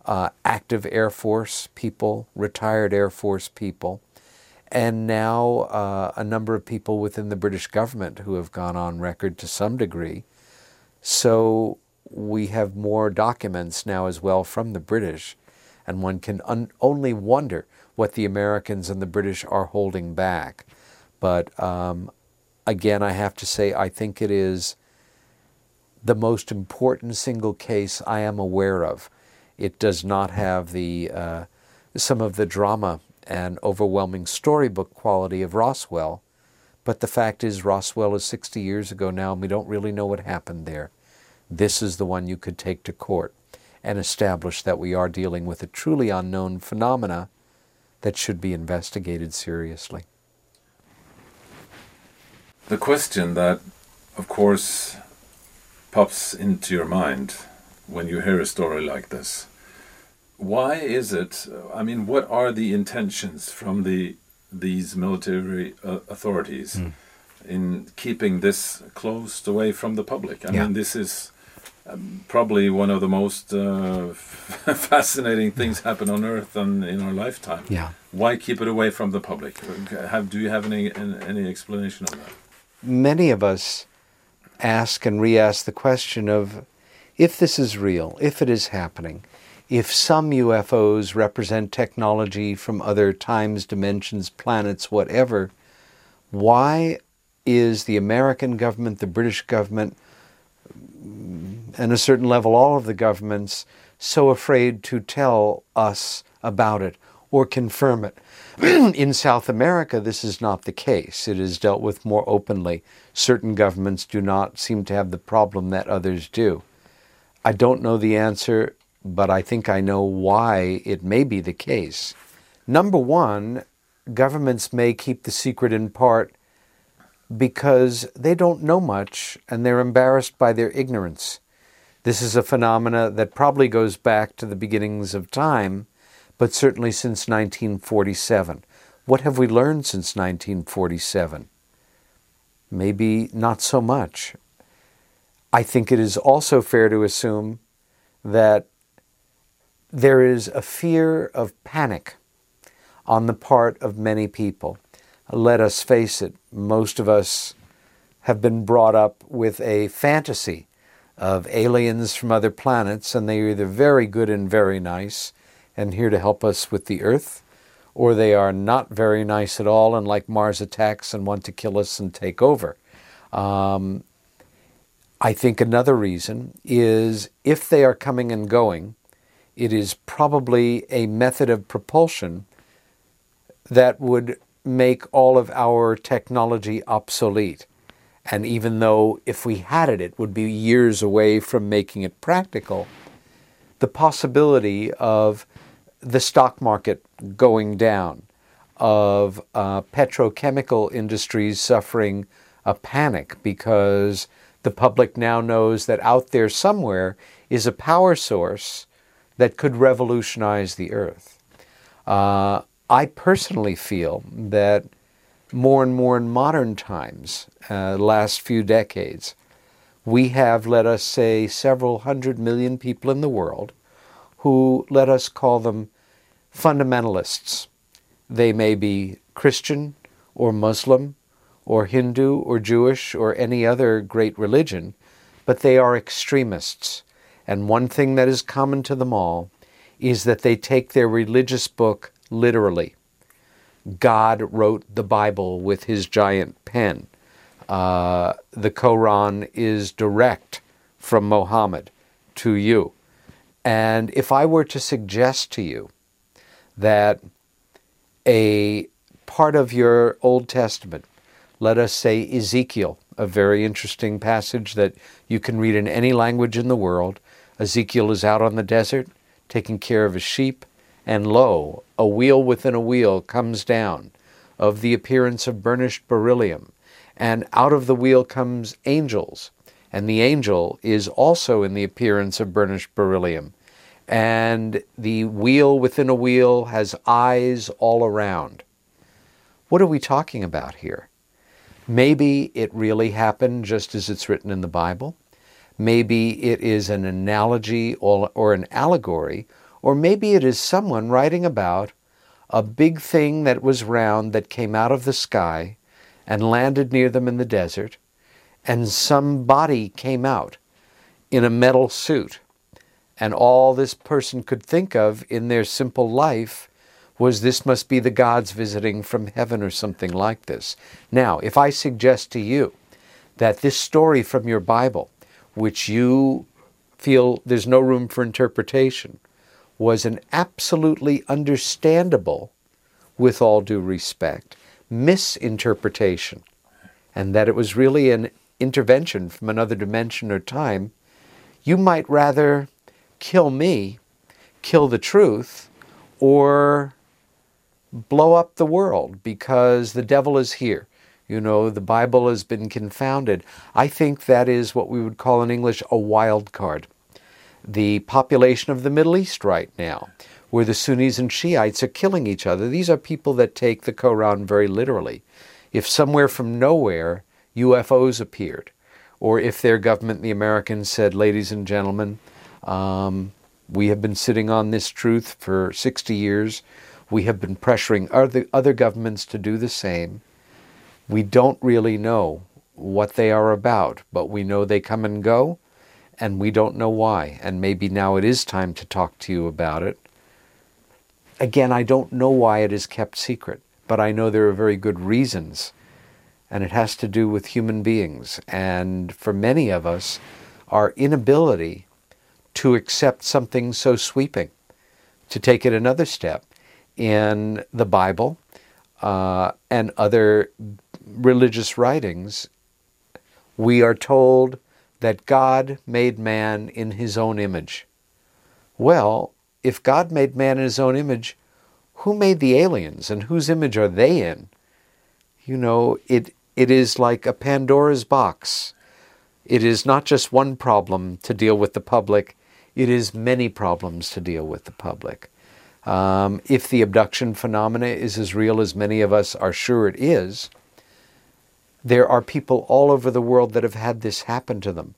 uh, active Air Force people, retired Air Force people, and now uh, a number of people within the British government who have gone on record to some degree. So we have more documents now as well from the British, and one can un- only wonder what the Americans and the British are holding back. But um, again, I have to say, I think it is the most important single case I am aware of. It does not have the uh, some of the drama and overwhelming storybook quality of Roswell, but the fact is Roswell is 60 years ago now, and we don't really know what happened there. This is the one you could take to court and establish that we are dealing with a truly unknown phenomena that should be investigated seriously. The question that, of course, pops into your mind when you hear a story like this why is it i mean what are the intentions from the these military uh, authorities mm. in keeping this closed away from the public? I yeah. mean this is um, probably one of the most uh, fascinating things happen on earth and in our lifetime. Yeah. Why keep it away from the public? Have do you have any any explanation of that? Many of us ask and re ask the question of if this is real, if it is happening, if some UFOs represent technology from other times, dimensions, planets, whatever, why is the American government, the British government, and a certain level all of the governments so afraid to tell us about it or confirm it? in South America, this is not the case. It is dealt with more openly. Certain governments do not seem to have the problem that others do. I don't know the answer, but I think I know why it may be the case. Number one, governments may keep the secret in part because they don't know much and they're embarrassed by their ignorance. This is a phenomena that probably goes back to the beginnings of time but certainly since 1947. What have we learned since 1947? Maybe not so much. I think it is also fair to assume that there is a fear of panic on the part of many people. Let us face it, most of us have been brought up with a fantasy of aliens from other planets, and they are either very good and very nice, and here to help us with the earth, or they are not very nice at all and like Mars attacks and want to kill us and take over. Um, I think another reason is if they are coming and going, it is probably a method of propulsion that would make all of our technology obsolete. And even though if we had it, it would be years away from making it practical, the possibility of the stock market going down, of uh, petrochemical industries suffering a panic because the public now knows that out there somewhere is a power source that could revolutionize the earth. Uh, I personally feel that more and more in modern times, uh, last few decades, we have, let us say, several hundred million people in the world who, let us call them fundamentalists. They may be Christian or Muslim or Hindu or Jewish or any other great religion, but they are extremists. And one thing that is common to them all is that they take their religious book literally. God wrote the Bible with his giant pen. Uh, the Quran is direct from Muhammad to you. And if I were to suggest to you that a part of your Old Testament, let us say Ezekiel, a very interesting passage that you can read in any language in the world. Ezekiel is out on the desert taking care of his sheep, and lo, a wheel within a wheel comes down of the appearance of burnished beryllium, and out of the wheel comes angels, and the angel is also in the appearance of burnished beryllium and the wheel within a wheel has eyes all around. What are we talking about here? Maybe it really happened just as it's written in the Bible. Maybe it is an analogy or, or an allegory, or maybe it is someone writing about a big thing that was round that came out of the sky and landed near them in the desert, and some body came out in a metal suit. And all this person could think of in their simple life was this must be the gods visiting from heaven or something like this. Now, if I suggest to you that this story from your Bible, which you feel there's no room for interpretation, was an absolutely understandable, with all due respect, misinterpretation, and that it was really an intervention from another dimension or time, you might rather kill me, kill the truth, or blow up the world because the devil is here. You know, the Bible has been confounded. I think that is what we would call in English a wild card. The population of the Middle East right now, where the Sunnis and Shiites are killing each other, these are people that take the Quran very literally. If somewhere from nowhere UFOs appeared, or if their government, the Americans, said, ladies and gentlemen, um, we have been sitting on this truth for 60 years. We have been pressuring other, other governments to do the same. We don't really know what they are about, but we know they come and go, and we don't know why. And maybe now it is time to talk to you about it. Again, I don't know why it is kept secret, but I know there are very good reasons. And it has to do with human beings. And for many of us, our inability to accept something so sweeping, to take it another step in the Bible uh, and other religious writings, we are told that God made man in his own image. Well, if God made man in his own image, who made the aliens and whose image are they in? You know, it, it is like a Pandora's box. It is not just one problem to deal with the public, it is many problems to deal with the public. Um, if the abduction phenomena is as real as many of us are sure it is, there are people all over the world that have had this happen to them,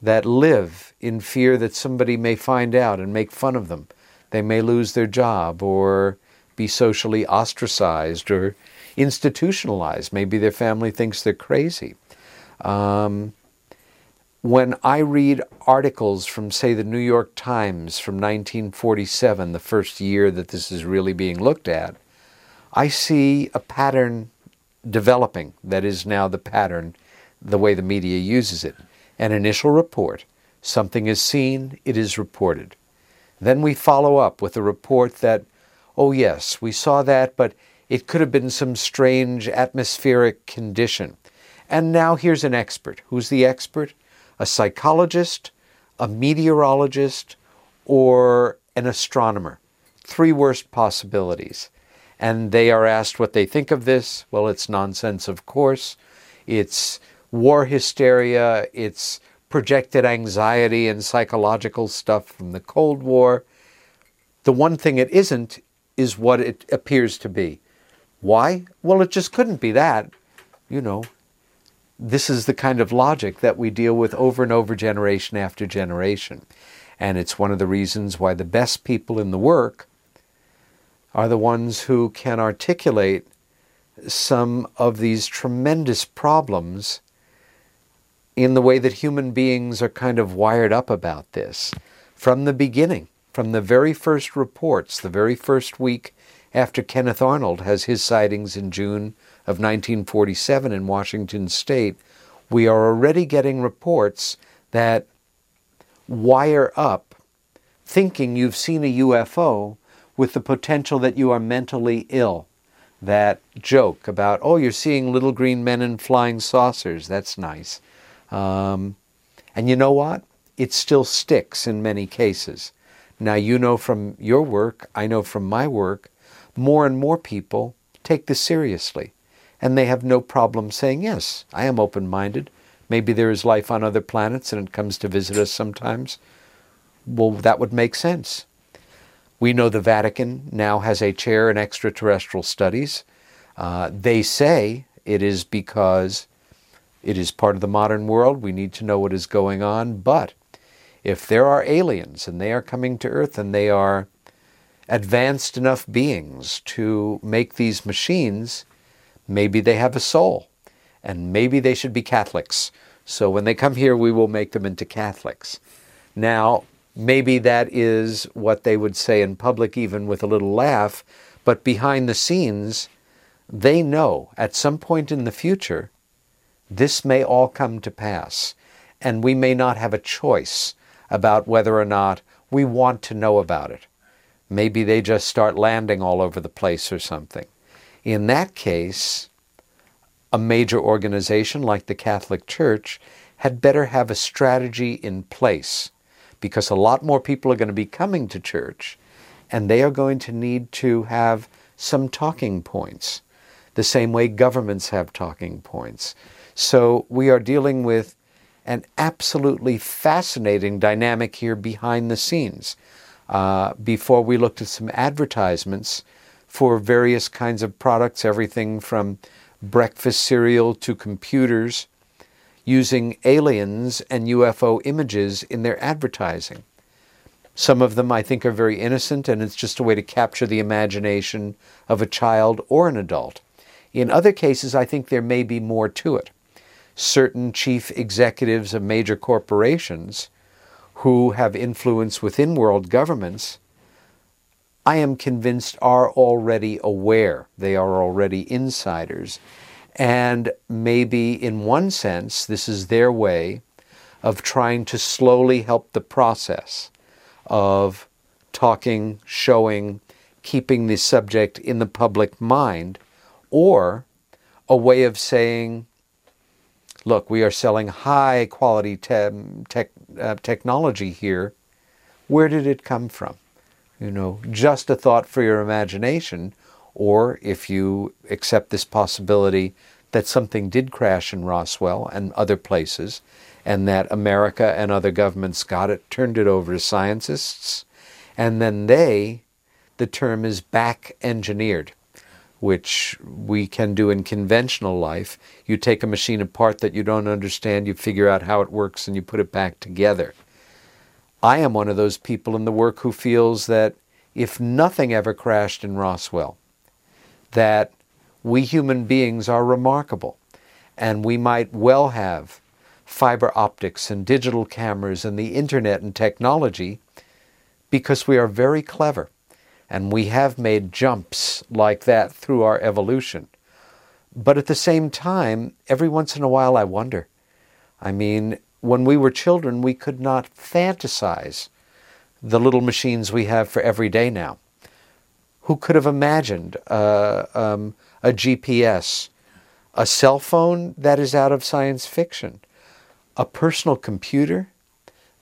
that live in fear that somebody may find out and make fun of them. They may lose their job or be socially ostracized or institutionalized. Maybe their family thinks they're crazy. Um, when I read articles from, say, the New York Times from 1947, the first year that this is really being looked at, I see a pattern developing that is now the pattern, the way the media uses it. An initial report, something is seen, it is reported. Then we follow up with a report that, oh, yes, we saw that, but it could have been some strange atmospheric condition. And now here's an expert. Who's the expert? A psychologist, a meteorologist, or an astronomer. Three worst possibilities and they are asked what they think of this. Well, it's nonsense, of course. It's war hysteria, it's projected anxiety and psychological stuff from the Cold War. The one thing it isn't is what it appears to be. Why? Well, it just couldn't be that. You know, this is the kind of logic that we deal with over and over, generation after generation. And it's one of the reasons why the best people in the work are the ones who can articulate some of these tremendous problems in the way that human beings are kind of wired up about this. From the beginning, from the very first reports, the very first week after Kenneth Arnold has his sightings in June of 1947 in Washington state, we are already getting reports that wire up thinking you've seen a UFO with the potential that you are mentally ill. That joke about, oh, you're seeing little green men in flying saucers, that's nice. Um, and you know what? It still sticks in many cases. Now, you know from your work, I know from my work, more and more people take this seriously. And they have no problem saying, yes, I am open minded. Maybe there is life on other planets and it comes to visit us sometimes. Well, that would make sense. We know the Vatican now has a chair in extraterrestrial studies. Uh, they say it is because It is part of the modern world. We need to know what is going on. But if there are aliens and they are coming to Earth and they are advanced enough beings to make these machines, maybe they have a soul and maybe they should be Catholics. So when they come here, we will make them into Catholics. Now, maybe that is what they would say in public, even with a little laugh, but behind the scenes, they know at some point in the future this may all come to pass, and we may not have a choice about whether or not we want to know about it. Maybe they just start landing all over the place or something. In that case, a major organization like the Catholic Church had better have a strategy in place because a lot more people are going to be coming to church and they are going to need to have some talking points, the same way governments have talking points. So we are dealing with an absolutely fascinating dynamic here behind the scenes. Uh, before we looked at some advertisements for various kinds of products, everything from breakfast cereal to computers, using aliens and UFO images in their advertising. Some of them I think are very innocent and it's just a way to capture the imagination of a child or an adult. In other cases, I think there may be more to it certain chief executives of major corporations who have influence within world governments, I am convinced are already aware. They are already insiders. And maybe in one sense, this is their way of trying to slowly help the process of talking, showing, keeping the subject in the public mind, or a way of saying, look, we are selling high quality te- tech, uh, technology here. Where did it come from? You know, just a thought for your imagination, or if you accept this possibility that something did crash in Roswell and other places, and that America and other governments got it, turned it over to scientists, and then they, the term is back engineered which we can do in conventional life. You take a machine apart that you don't understand, you figure out how it works, and you put it back together. I am one of those people in the work who feels that if nothing ever crashed in Roswell, that we human beings are remarkable, and we might well have fiber optics and digital cameras and the internet and technology because we are very clever and we have made jumps like that through our evolution. But at the same time, every once in a while I wonder. I mean, when we were children, we could not fantasize the little machines we have for every day now. Who could have imagined uh, um, a GPS, a cell phone that is out of science fiction, a personal computer,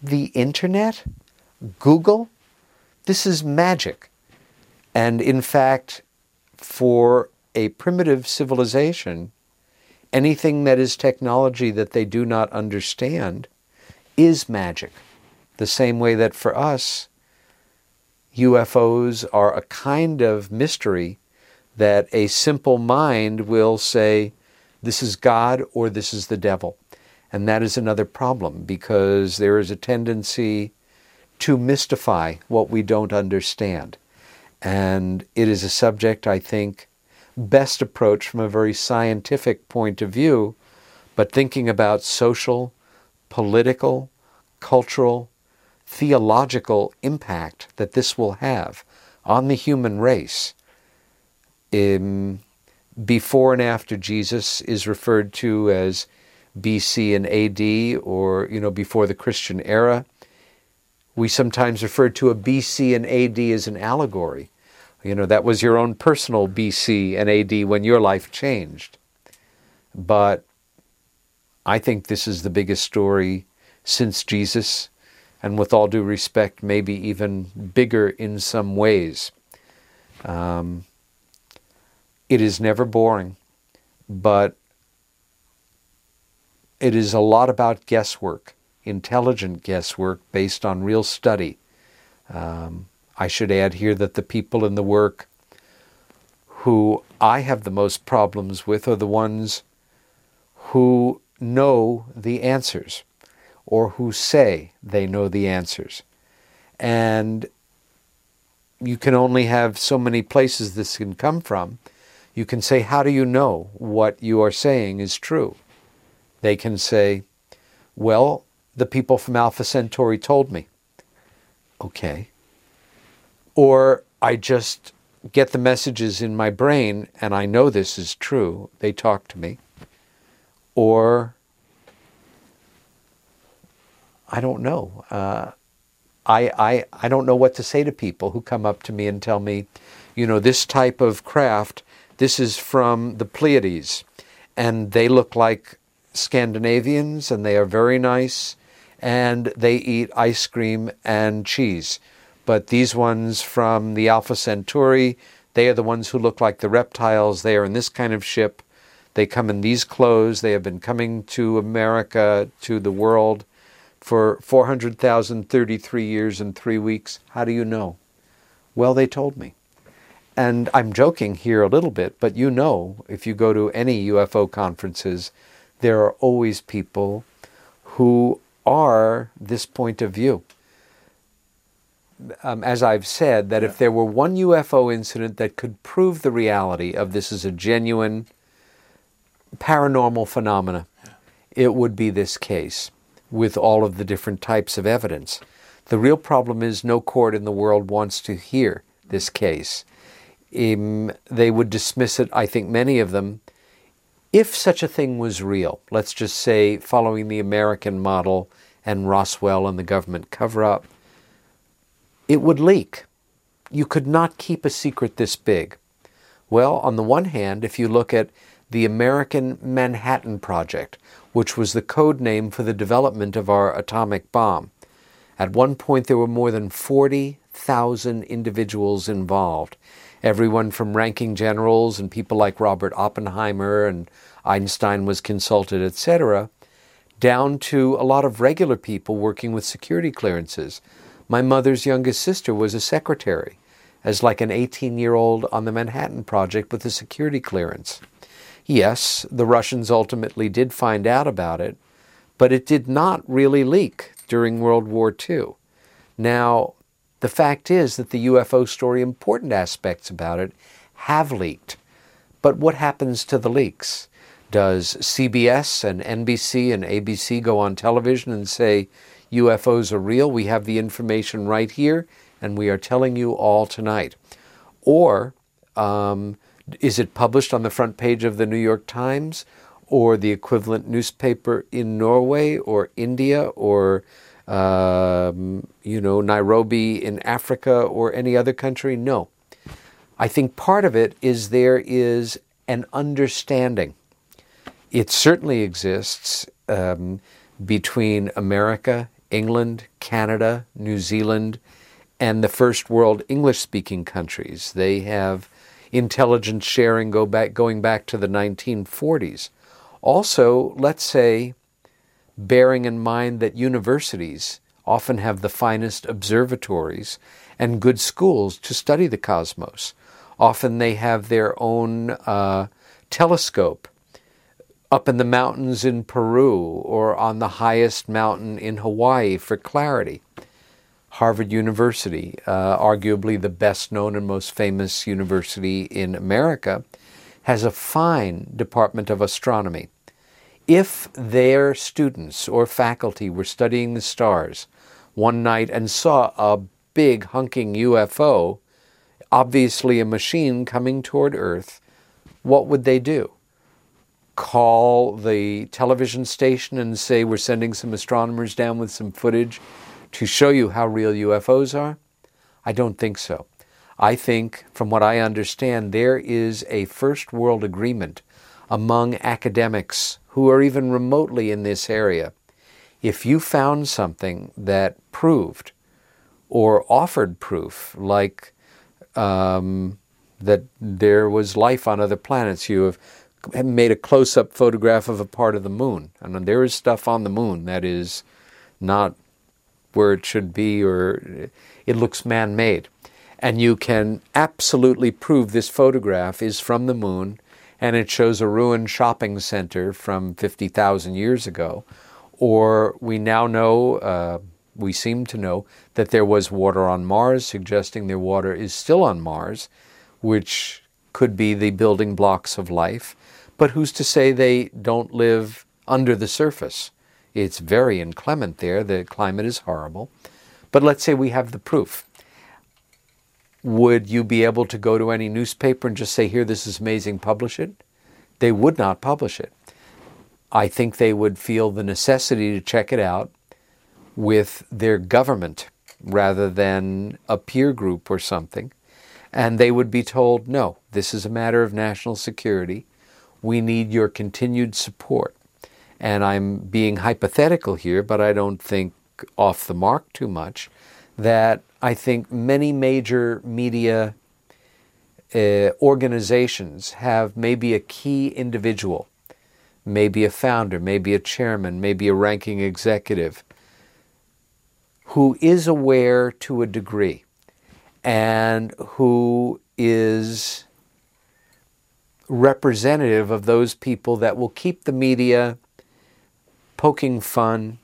the internet, Google? This is magic. And in fact, for a primitive civilization, anything that is technology that they do not understand is magic. The same way that for us, UFOs are a kind of mystery that a simple mind will say, this is God or this is the devil. And that is another problem because there is a tendency to mystify what we don't understand. And it is a subject, I think, best approached from a very scientific point of view, but thinking about social, political, cultural, theological impact that this will have on the human race. In, before and after Jesus is referred to as BC and AD, or you know before the Christian era. We sometimes refer to a BC and AD as an allegory. You know, that was your own personal BC and AD when your life changed. But I think this is the biggest story since Jesus, and with all due respect, maybe even bigger in some ways. Um, it is never boring, but it is a lot about guesswork intelligent guesswork based on real study. Um, I should add here that the people in the work who I have the most problems with are the ones who know the answers or who say they know the answers. And you can only have so many places this can come from. You can say, How do you know what you are saying is true? They can say, Well, the people from Alpha Centauri told me. Okay. Or I just get the messages in my brain and I know this is true. They talk to me. Or I don't know. Uh, I, I, I don't know what to say to people who come up to me and tell me, you know, this type of craft, this is from the Pleiades, and they look like Scandinavians, and they are very nice, and they eat ice cream and cheese. But these ones from the Alpha Centauri, they are the ones who look like the reptiles. They are in this kind of ship. They come in these clothes. They have been coming to America, to the world for 400,033 years and three weeks. How do you know? Well, they told me. And I'm joking here a little bit, but you know, if you go to any UFO conferences, there are always people who are this point of view. Um, as I've said, that if there were one UFO incident that could prove the reality of this is a genuine paranormal phenomena, it would be this case with all of the different types of evidence. The real problem is no court in the world wants to hear this case. Um, they would dismiss it, I think many of them, if such a thing was real. Let's just say, following the American model and Roswell and the government cover up, it would leak. You could not keep a secret this big. Well, on the one hand, if you look at the American Manhattan Project, which was the code name for the development of our atomic bomb. At one point, there were more than 40,000 individuals involved, everyone from ranking generals and people like Robert Oppenheimer and Einstein was consulted, etc., down to a lot of regular people working with security clearances. My mother's youngest sister was a secretary, as like an 18 year old on the Manhattan Project with a security clearance. Yes, the Russians ultimately did find out about it, but it did not really leak during World War II. Now, the fact is that the UFO story, important aspects about it, have leaked. But what happens to the leaks? Does CBS and NBC and ABC go on television and say UFOs are real? We have the information right here, and we are telling you all tonight. Or um, is it published on the front page of the New York Times or the equivalent newspaper in Norway or India or um, you know Nairobi in Africa or any other country? No. I think part of it is there is an understanding. It certainly exists um, between America, England, Canada, New Zealand, and the first world English speaking countries. They have intelligence sharing go back, going back to the 1940s. Also, let's say, bearing in mind that universities often have the finest observatories and good schools to study the cosmos. Often they have their own uh, telescope up in the mountains in Peru or on the highest mountain in Hawaii for clarity. Harvard University, uh, arguably the best known and most famous university in America, has a fine department of astronomy. If their students or faculty were studying the stars one night and saw a big hunking UFO, obviously a machine coming toward Earth, what would they do? Call the television station and say, We're sending some astronomers down with some footage to show you how real UFOs are? I don't think so. I think, from what I understand, there is a first world agreement among academics who are even remotely in this area. If you found something that proved or offered proof, like um, that there was life on other planets, you have made a close up photograph of a part of the moon. And there is stuff on the moon that is not where it should be or it looks man made. And you can absolutely prove this photograph is from the moon and it shows a ruined shopping center from 50,000 years ago. Or we now know, uh, we seem to know, that there was water on Mars, suggesting their water is still on Mars, which could be the building blocks of life. But who's to say they don't live under the surface? It's very inclement there. The climate is horrible. But let's say we have the proof. Would you be able to go to any newspaper and just say, here, this is amazing, publish it? They would not publish it. I think they would feel the necessity to check it out with their government rather than a peer group or something. And they would be told, no, this is a matter of national security. We need your continued support. And I'm being hypothetical here, but I don't think off the mark too much, that I think many major media uh, organizations have maybe a key individual, maybe a founder, maybe a chairman, maybe a ranking executive, who is aware to a degree and who is representative of those people that will keep the media poking fun,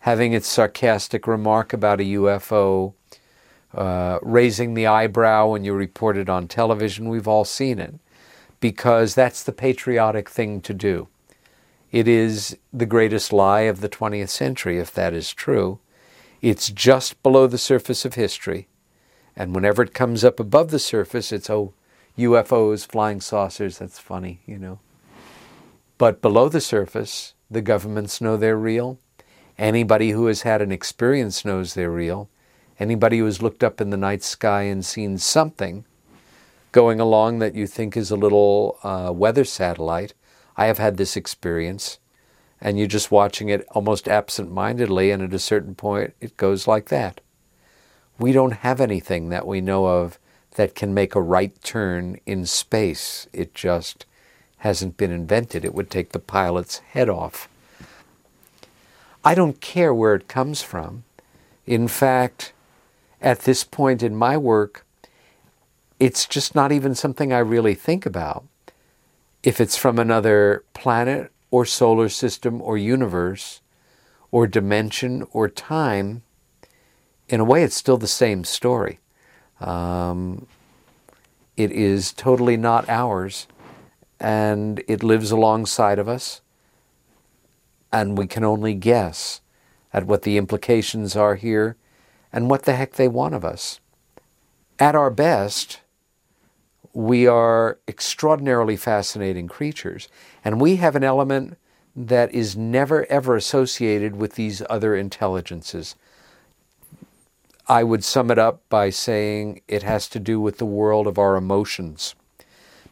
having its sarcastic remark about a UFO, uh, raising the eyebrow when you report it on television. We've all seen it because that's the patriotic thing to do. It is the greatest lie of the 20th century, if that is true. It's just below the surface of history. And whenever it comes up above the surface, it's, oh, UFOs, flying saucers, that's funny, you know. But below the surface, the governments know they're real. Anybody who has had an experience knows they're real. Anybody who has looked up in the night sky and seen something going along that you think is a little uh, weather satellite, I have had this experience. And you're just watching it almost absent mindedly, and at a certain point, it goes like that. We don't have anything that we know of that can make a right turn in space. It just hasn't been invented. It would take the pilot's head off. I don't care where it comes from. In fact, at this point in my work, it's just not even something I really think about. If it's from another planet or solar system or universe or dimension or time, in a way, it's still the same story. Um, it is totally not ours, and it lives alongside of us, and we can only guess at what the implications are here and what the heck they want of us. At our best, we are extraordinarily fascinating creatures, and we have an element that is never ever associated with these other intelligences. I would sum it up by saying it has to do with the world of our emotions.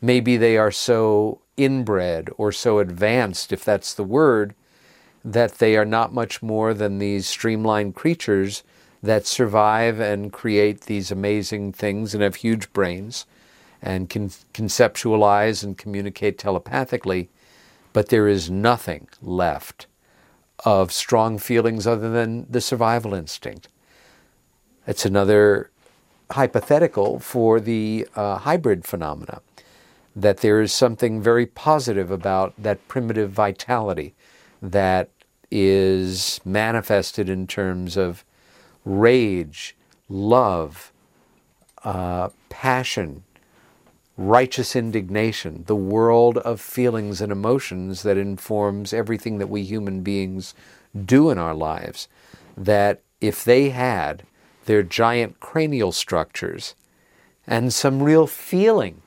Maybe they are so inbred or so advanced, if that's the word, that they are not much more than these streamlined creatures that survive and create these amazing things and have huge brains and can conceptualize and communicate telepathically, but there is nothing left of strong feelings other than the survival instinct. It's another hypothetical for the uh, hybrid phenomena, that there is something very positive about that primitive vitality that is manifested in terms of rage, love, uh, passion, righteous indignation, the world of feelings and emotions that informs everything that we human beings do in our lives. That if they had their giant cranial structures, and some real feeling.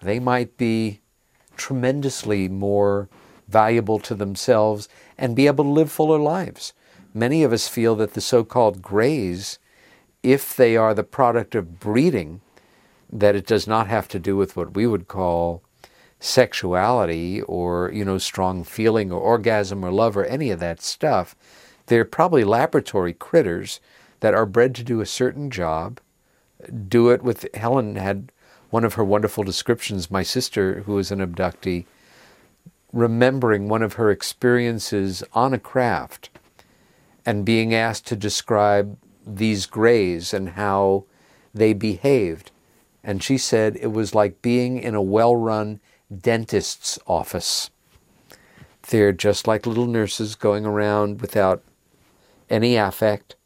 They might be tremendously more valuable to themselves and be able to live fuller lives. Many of us feel that the so called grays, if they are the product of breeding, that it does not have to do with what we would call sexuality or you know strong feeling or orgasm or love or any of that stuff they're probably laboratory critters that are bred to do a certain job, do it with. Helen had one of her wonderful descriptions, my sister, who was an abductee, remembering one of her experiences on a craft and being asked to describe these grays and how they behaved. And she said it was like being in a well run dentist's office. They're just like little nurses going around without any affect,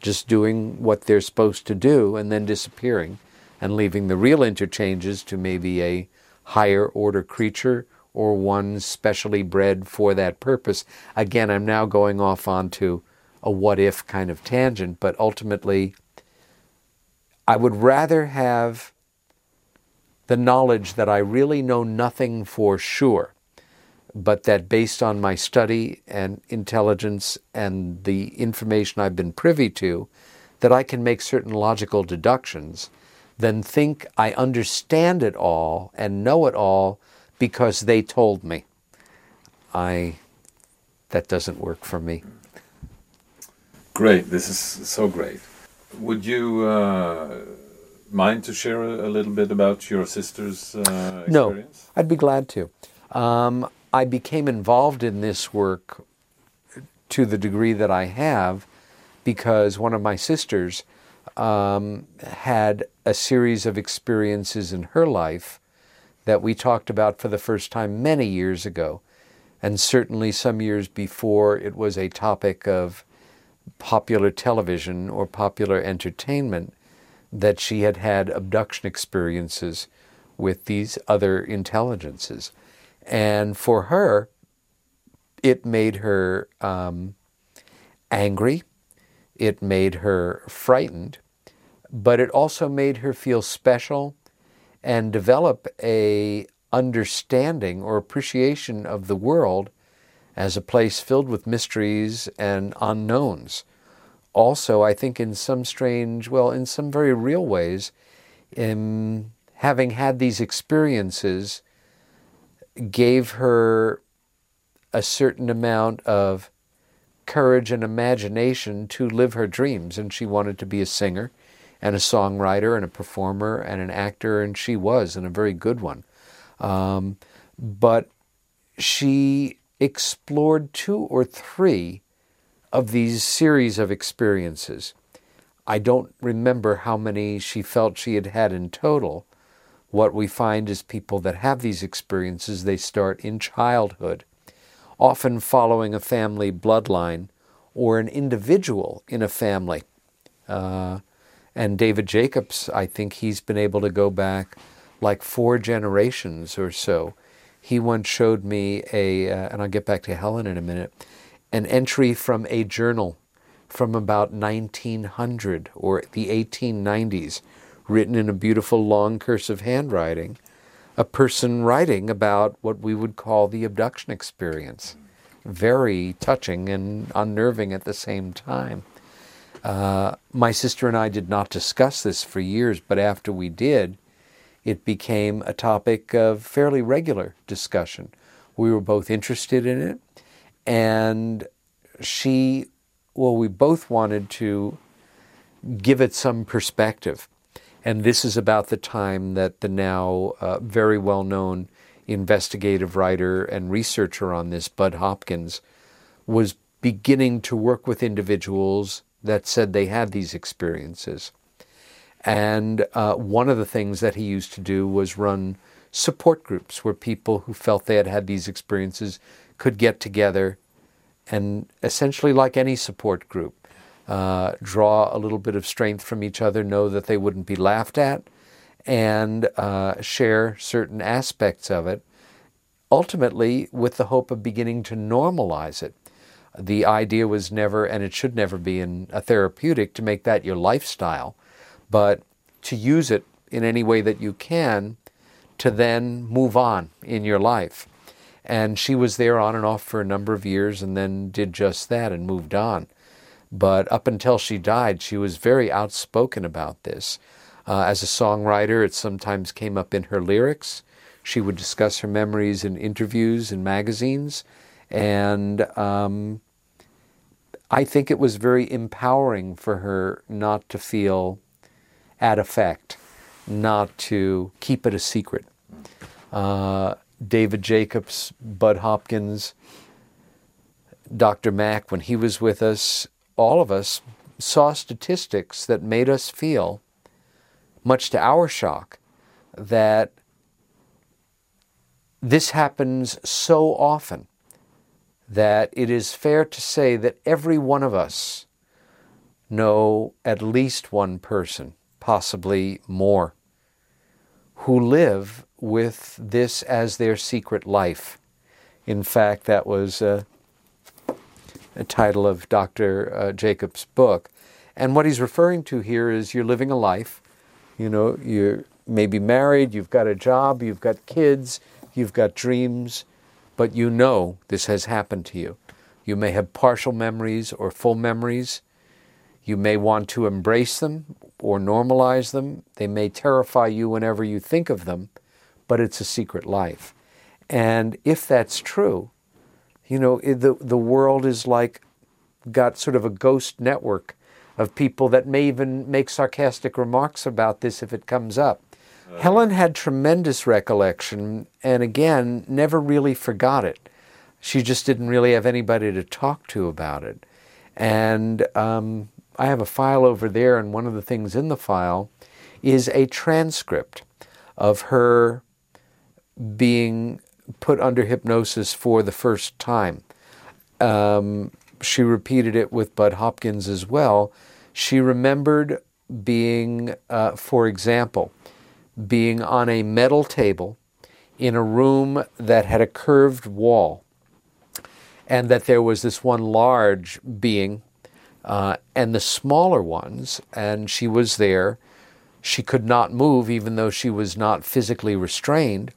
just doing what they're supposed to do and then disappearing and leaving the real interchanges to maybe a higher order creature or one specially bred for that purpose. Again, I'm now going off onto a what if kind of tangent, but ultimately, I would rather have the knowledge that I really know nothing for sure, but that based on my study and intelligence and the information I've been privy to, that I can make certain logical deductions, than think I understand it all and know it all because they told me. I that doesn't work for me. Great, this is so great. Would you uh, mind to share a, a, little bit about your sister's uh, experience? No, I'd be glad to. Um, I became involved in this work to the degree that I have because one of my sisters um, had a series of experiences in her life that we talked about for the first time many years ago. And certainly some years before, it was a topic of popular television or popular entertainment that she had had abduction experiences with these other intelligences. And for her, it made her um, angry, it made her frightened, but it also made her feel special and develop a understanding or appreciation of the world as a place filled with mysteries and unknowns. Also, I think in some strange, well, in some very real ways, in having had these experiences gave her a certain amount of courage and imagination to live her dreams. And she wanted to be a singer and a songwriter and a performer and an actor, and she was, and a very good one. Um, but she explored two or three of these series of experiences. I don't remember how many she felt she had had in total. What we find is people that have these experiences, they start in childhood, often following a family bloodline or an individual in a family. Uh, and David Jacobs, I think he's been able to go back like four generations or so. He once showed me a, uh, and I'll get back to Helen in a minute, an entry from a journal from about 1900 or the 1890s, written in a beautiful long cursive handwriting, a person writing about what we would call the abduction experience. Very touching and unnerving at the same time. Uh, my sister and I did not discuss this for years, but after we did, it became a topic of fairly regular discussion. We were both interested in it, and she, well, we both wanted to give it some perspective. And this is about the time that the now uh, very well known investigative writer and researcher on this, Bud Hopkins, was beginning to work with individuals that said they had these experiences. And uh, one of the things that he used to do was run support groups where people who felt they had had these experiences could get together and essentially, like any support group, uh, draw a little bit of strength from each other, know that they wouldn't be laughed at, and uh, share certain aspects of it, ultimately with the hope of beginning to normalize it the idea was never, and it should never be in a therapeutic, to make that your lifestyle, but to use it in any way that you can to then move on in your life. And she was there on and off for a number of years and then did just that and moved on. But up until she died, she was very outspoken about this. Uh, as a songwriter, it sometimes came up in her lyrics. She would discuss her memories in interviews and magazines. And um, I think it was very empowering for her not to feel at effect, not to keep it a secret. Uh, David Jacobs, Bud Hopkins, Dr. Mack, when he was with us, all of us saw statistics that made us feel, much to our shock, that this happens so often that it is fair to say that every one of us know at least one person, possibly more, who live with this as their secret life. In fact, that was uh, title of Dr. Uh, Jacobs' book. And what he's referring to here is you're living a life. You know, you're maybe married, you've got a job, you've got kids, you've got dreams, but you know this has happened to you. You may have partial memories or full memories. You may want to embrace them or normalize them. They may terrify you whenever you think of them, but it's a secret life. And if that's true, you know, the, the world is like got sort of a ghost network of people that may even make sarcastic remarks about this if it comes up. Helen had tremendous recollection and again, never really forgot it. She just didn't really have anybody to talk to about it. And um, I have a file over there, and one of the things in the file is a transcript of her being put under hypnosis for the first time. Um, she repeated it with Bud Hopkins as well. She remembered being, uh, for example, being on a metal table in a room that had a curved wall, and that there was this one large being uh, and the smaller ones, and she was there. She could not move, even though she was not physically restrained.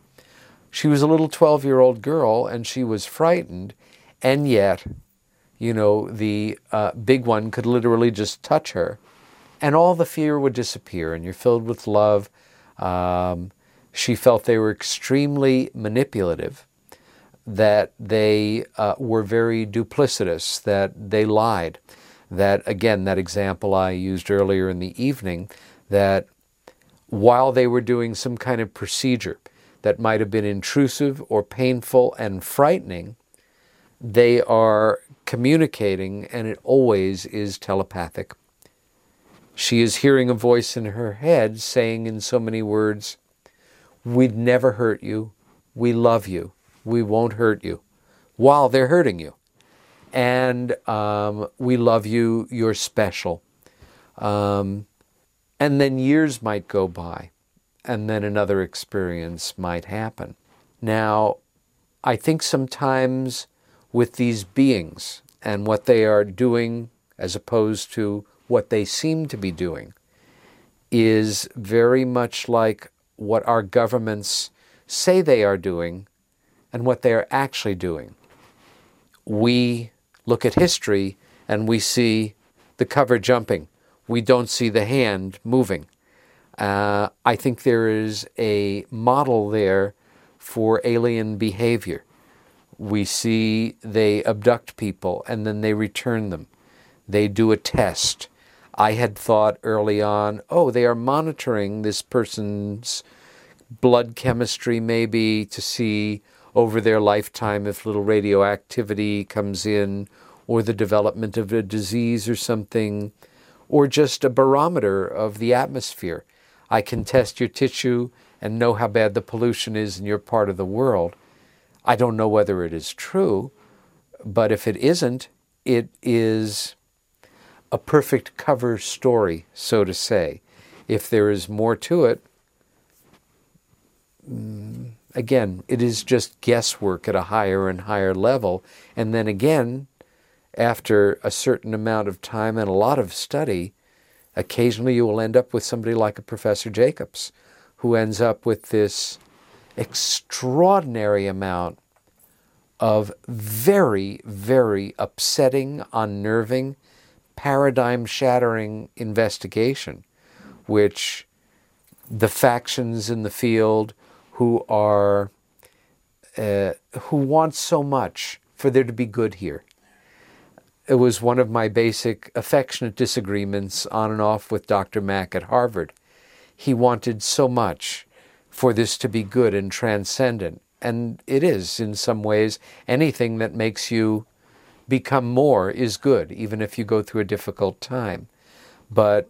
She was a little 12 year old girl, and she was frightened, and yet, you know, the uh, big one could literally just touch her, and all the fear would disappear, and you're filled with love. Um, she felt they were extremely manipulative, that they uh, were very duplicitous, that they lied that, again, that example I used earlier in the evening, that while they were doing some kind of procedure that might have been intrusive or painful and frightening, they are communicating, and it always is telepathic. She is hearing a voice in her head saying in so many words, We'd never hurt you. We love you. We won't hurt you. While they're hurting you and um, we love you, you're special. Um, and then years might go by, and then another experience might happen. Now, I think sometimes with these beings and what they are doing as opposed to what they seem to be doing is very much like what our governments say they are doing and what they are actually doing. We look at history and we see the cover jumping. We don't see the hand moving. Uh, I think there is a model there for alien behavior. We see they abduct people and then they return them. They do a test. I had thought early on, oh, they are monitoring this person's blood chemistry, maybe to see over their lifetime if little radioactivity comes in or the development of a disease or something, or just a barometer of the atmosphere. I can test your tissue and know how bad the pollution is in your part of the world. I don't know whether it is true, but if it isn't, it is a perfect cover story, so to say. If there is more to it, mm, again, it is just guesswork at a higher and higher level. And then again, after a certain amount of time and a lot of study, occasionally you will end up with somebody like a Professor Jacobs, who ends up with this extraordinary amount of very, very upsetting, unnerving, paradigm shattering investigation, which the factions in the field who are uh, who want so much for there to be good here it was one of my basic affectionate disagreements on and off with Dr. Mack at Harvard. He wanted so much for this to be good and transcendent. And it is, in some ways, anything that makes you become more is good, even if you go through a difficult time. But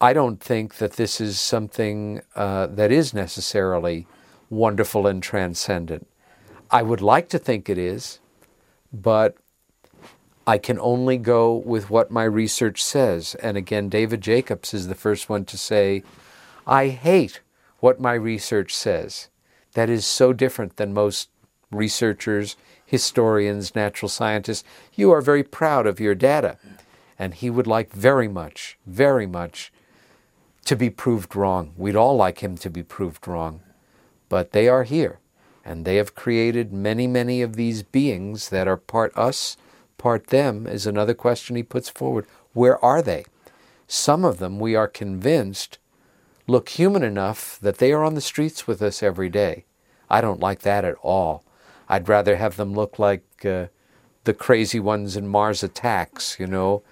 I don't think that this is something uh, that is necessarily wonderful and transcendent. I would like to think it is, but I can only go with what my research says. And again, David Jacobs is the first one to say, I hate what my research says. That is so different than most researchers, historians, natural scientists. You are very proud of your data. And he would like very much, very much to be proved wrong. We'd all like him to be proved wrong. But they are here. And they have created many, many of these beings that are part us, part them, is another question he puts forward. Where are they? Some of them, we are convinced, look human enough that they are on the streets with us every day. I don't like that at all. I'd rather have them look like uh, the crazy ones in Mars Attacks, you know,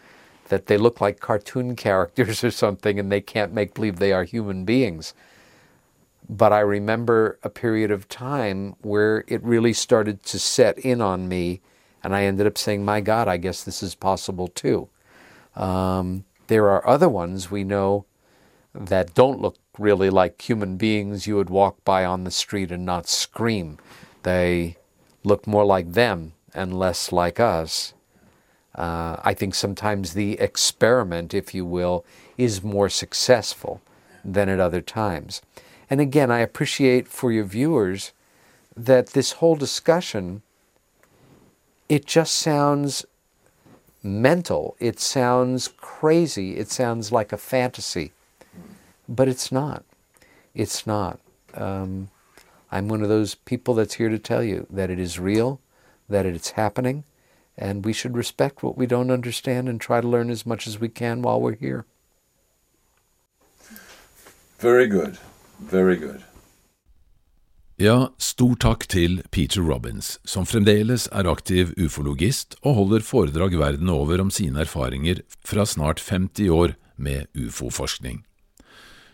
that they look like cartoon characters or something and they can't make believe they are human beings. But I remember a period of time where it really started to set in on me, and I ended up saying, My God, I guess this is possible too. Um, there are other ones we know that don't look really like human beings you would walk by on the street and not scream. They look more like them and less like us. Uh, I think sometimes the experiment, if you will, is more successful than at other times. And again, I appreciate for your viewers that this whole discussion, it just sounds mental. It sounds crazy. It sounds like a fantasy. But it's not. It's not. Um, I'm one of those people that's here to tell you that it is real, that it's happening, and we should respect what we don't understand and try to learn as much as we can while we're here. Very good. Very good. Ja, stor takk til Peter Robbins, som fremdeles er aktiv ufologist og holder foredrag verden over om sine erfaringer fra snart 50 år med ufo-forskning.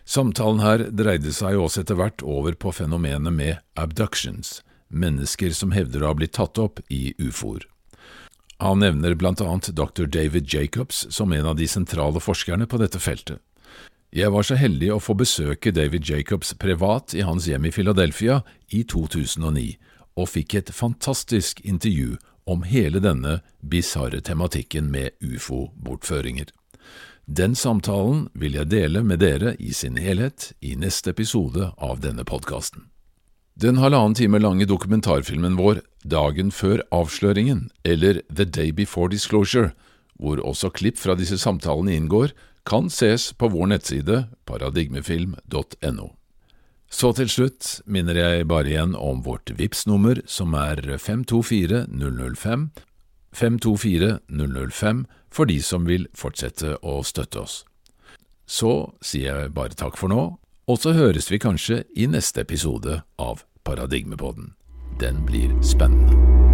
Samtalen her dreide seg også etter hvert over på fenomenet med abductions, mennesker som hevder å ha blitt tatt opp i ufoer. Han nevner blant annet dr. David Jacobs som en av de sentrale forskerne på dette feltet. Jeg var så heldig å få besøke David Jacobs privat i hans hjem i Philadelphia i 2009, og fikk et fantastisk intervju om hele denne bisarre tematikken med ufo-bortføringer. Den samtalen vil jeg dele med dere i sin helhet i neste episode av denne podkasten. Den halvannen time lange dokumentarfilmen vår Dagen før avsløringen, eller The Day Before Disclosure, hvor også klipp fra disse samtalene inngår, kan ses på vår nettside paradigmefilm.no. Så til slutt minner jeg bare igjen om vårt vips nummer som er 524005, 524005 for de som vil fortsette å støtte oss. Så sier jeg bare takk for nå, og så høres vi kanskje i neste episode av Paradigmepodden. Den blir spennende.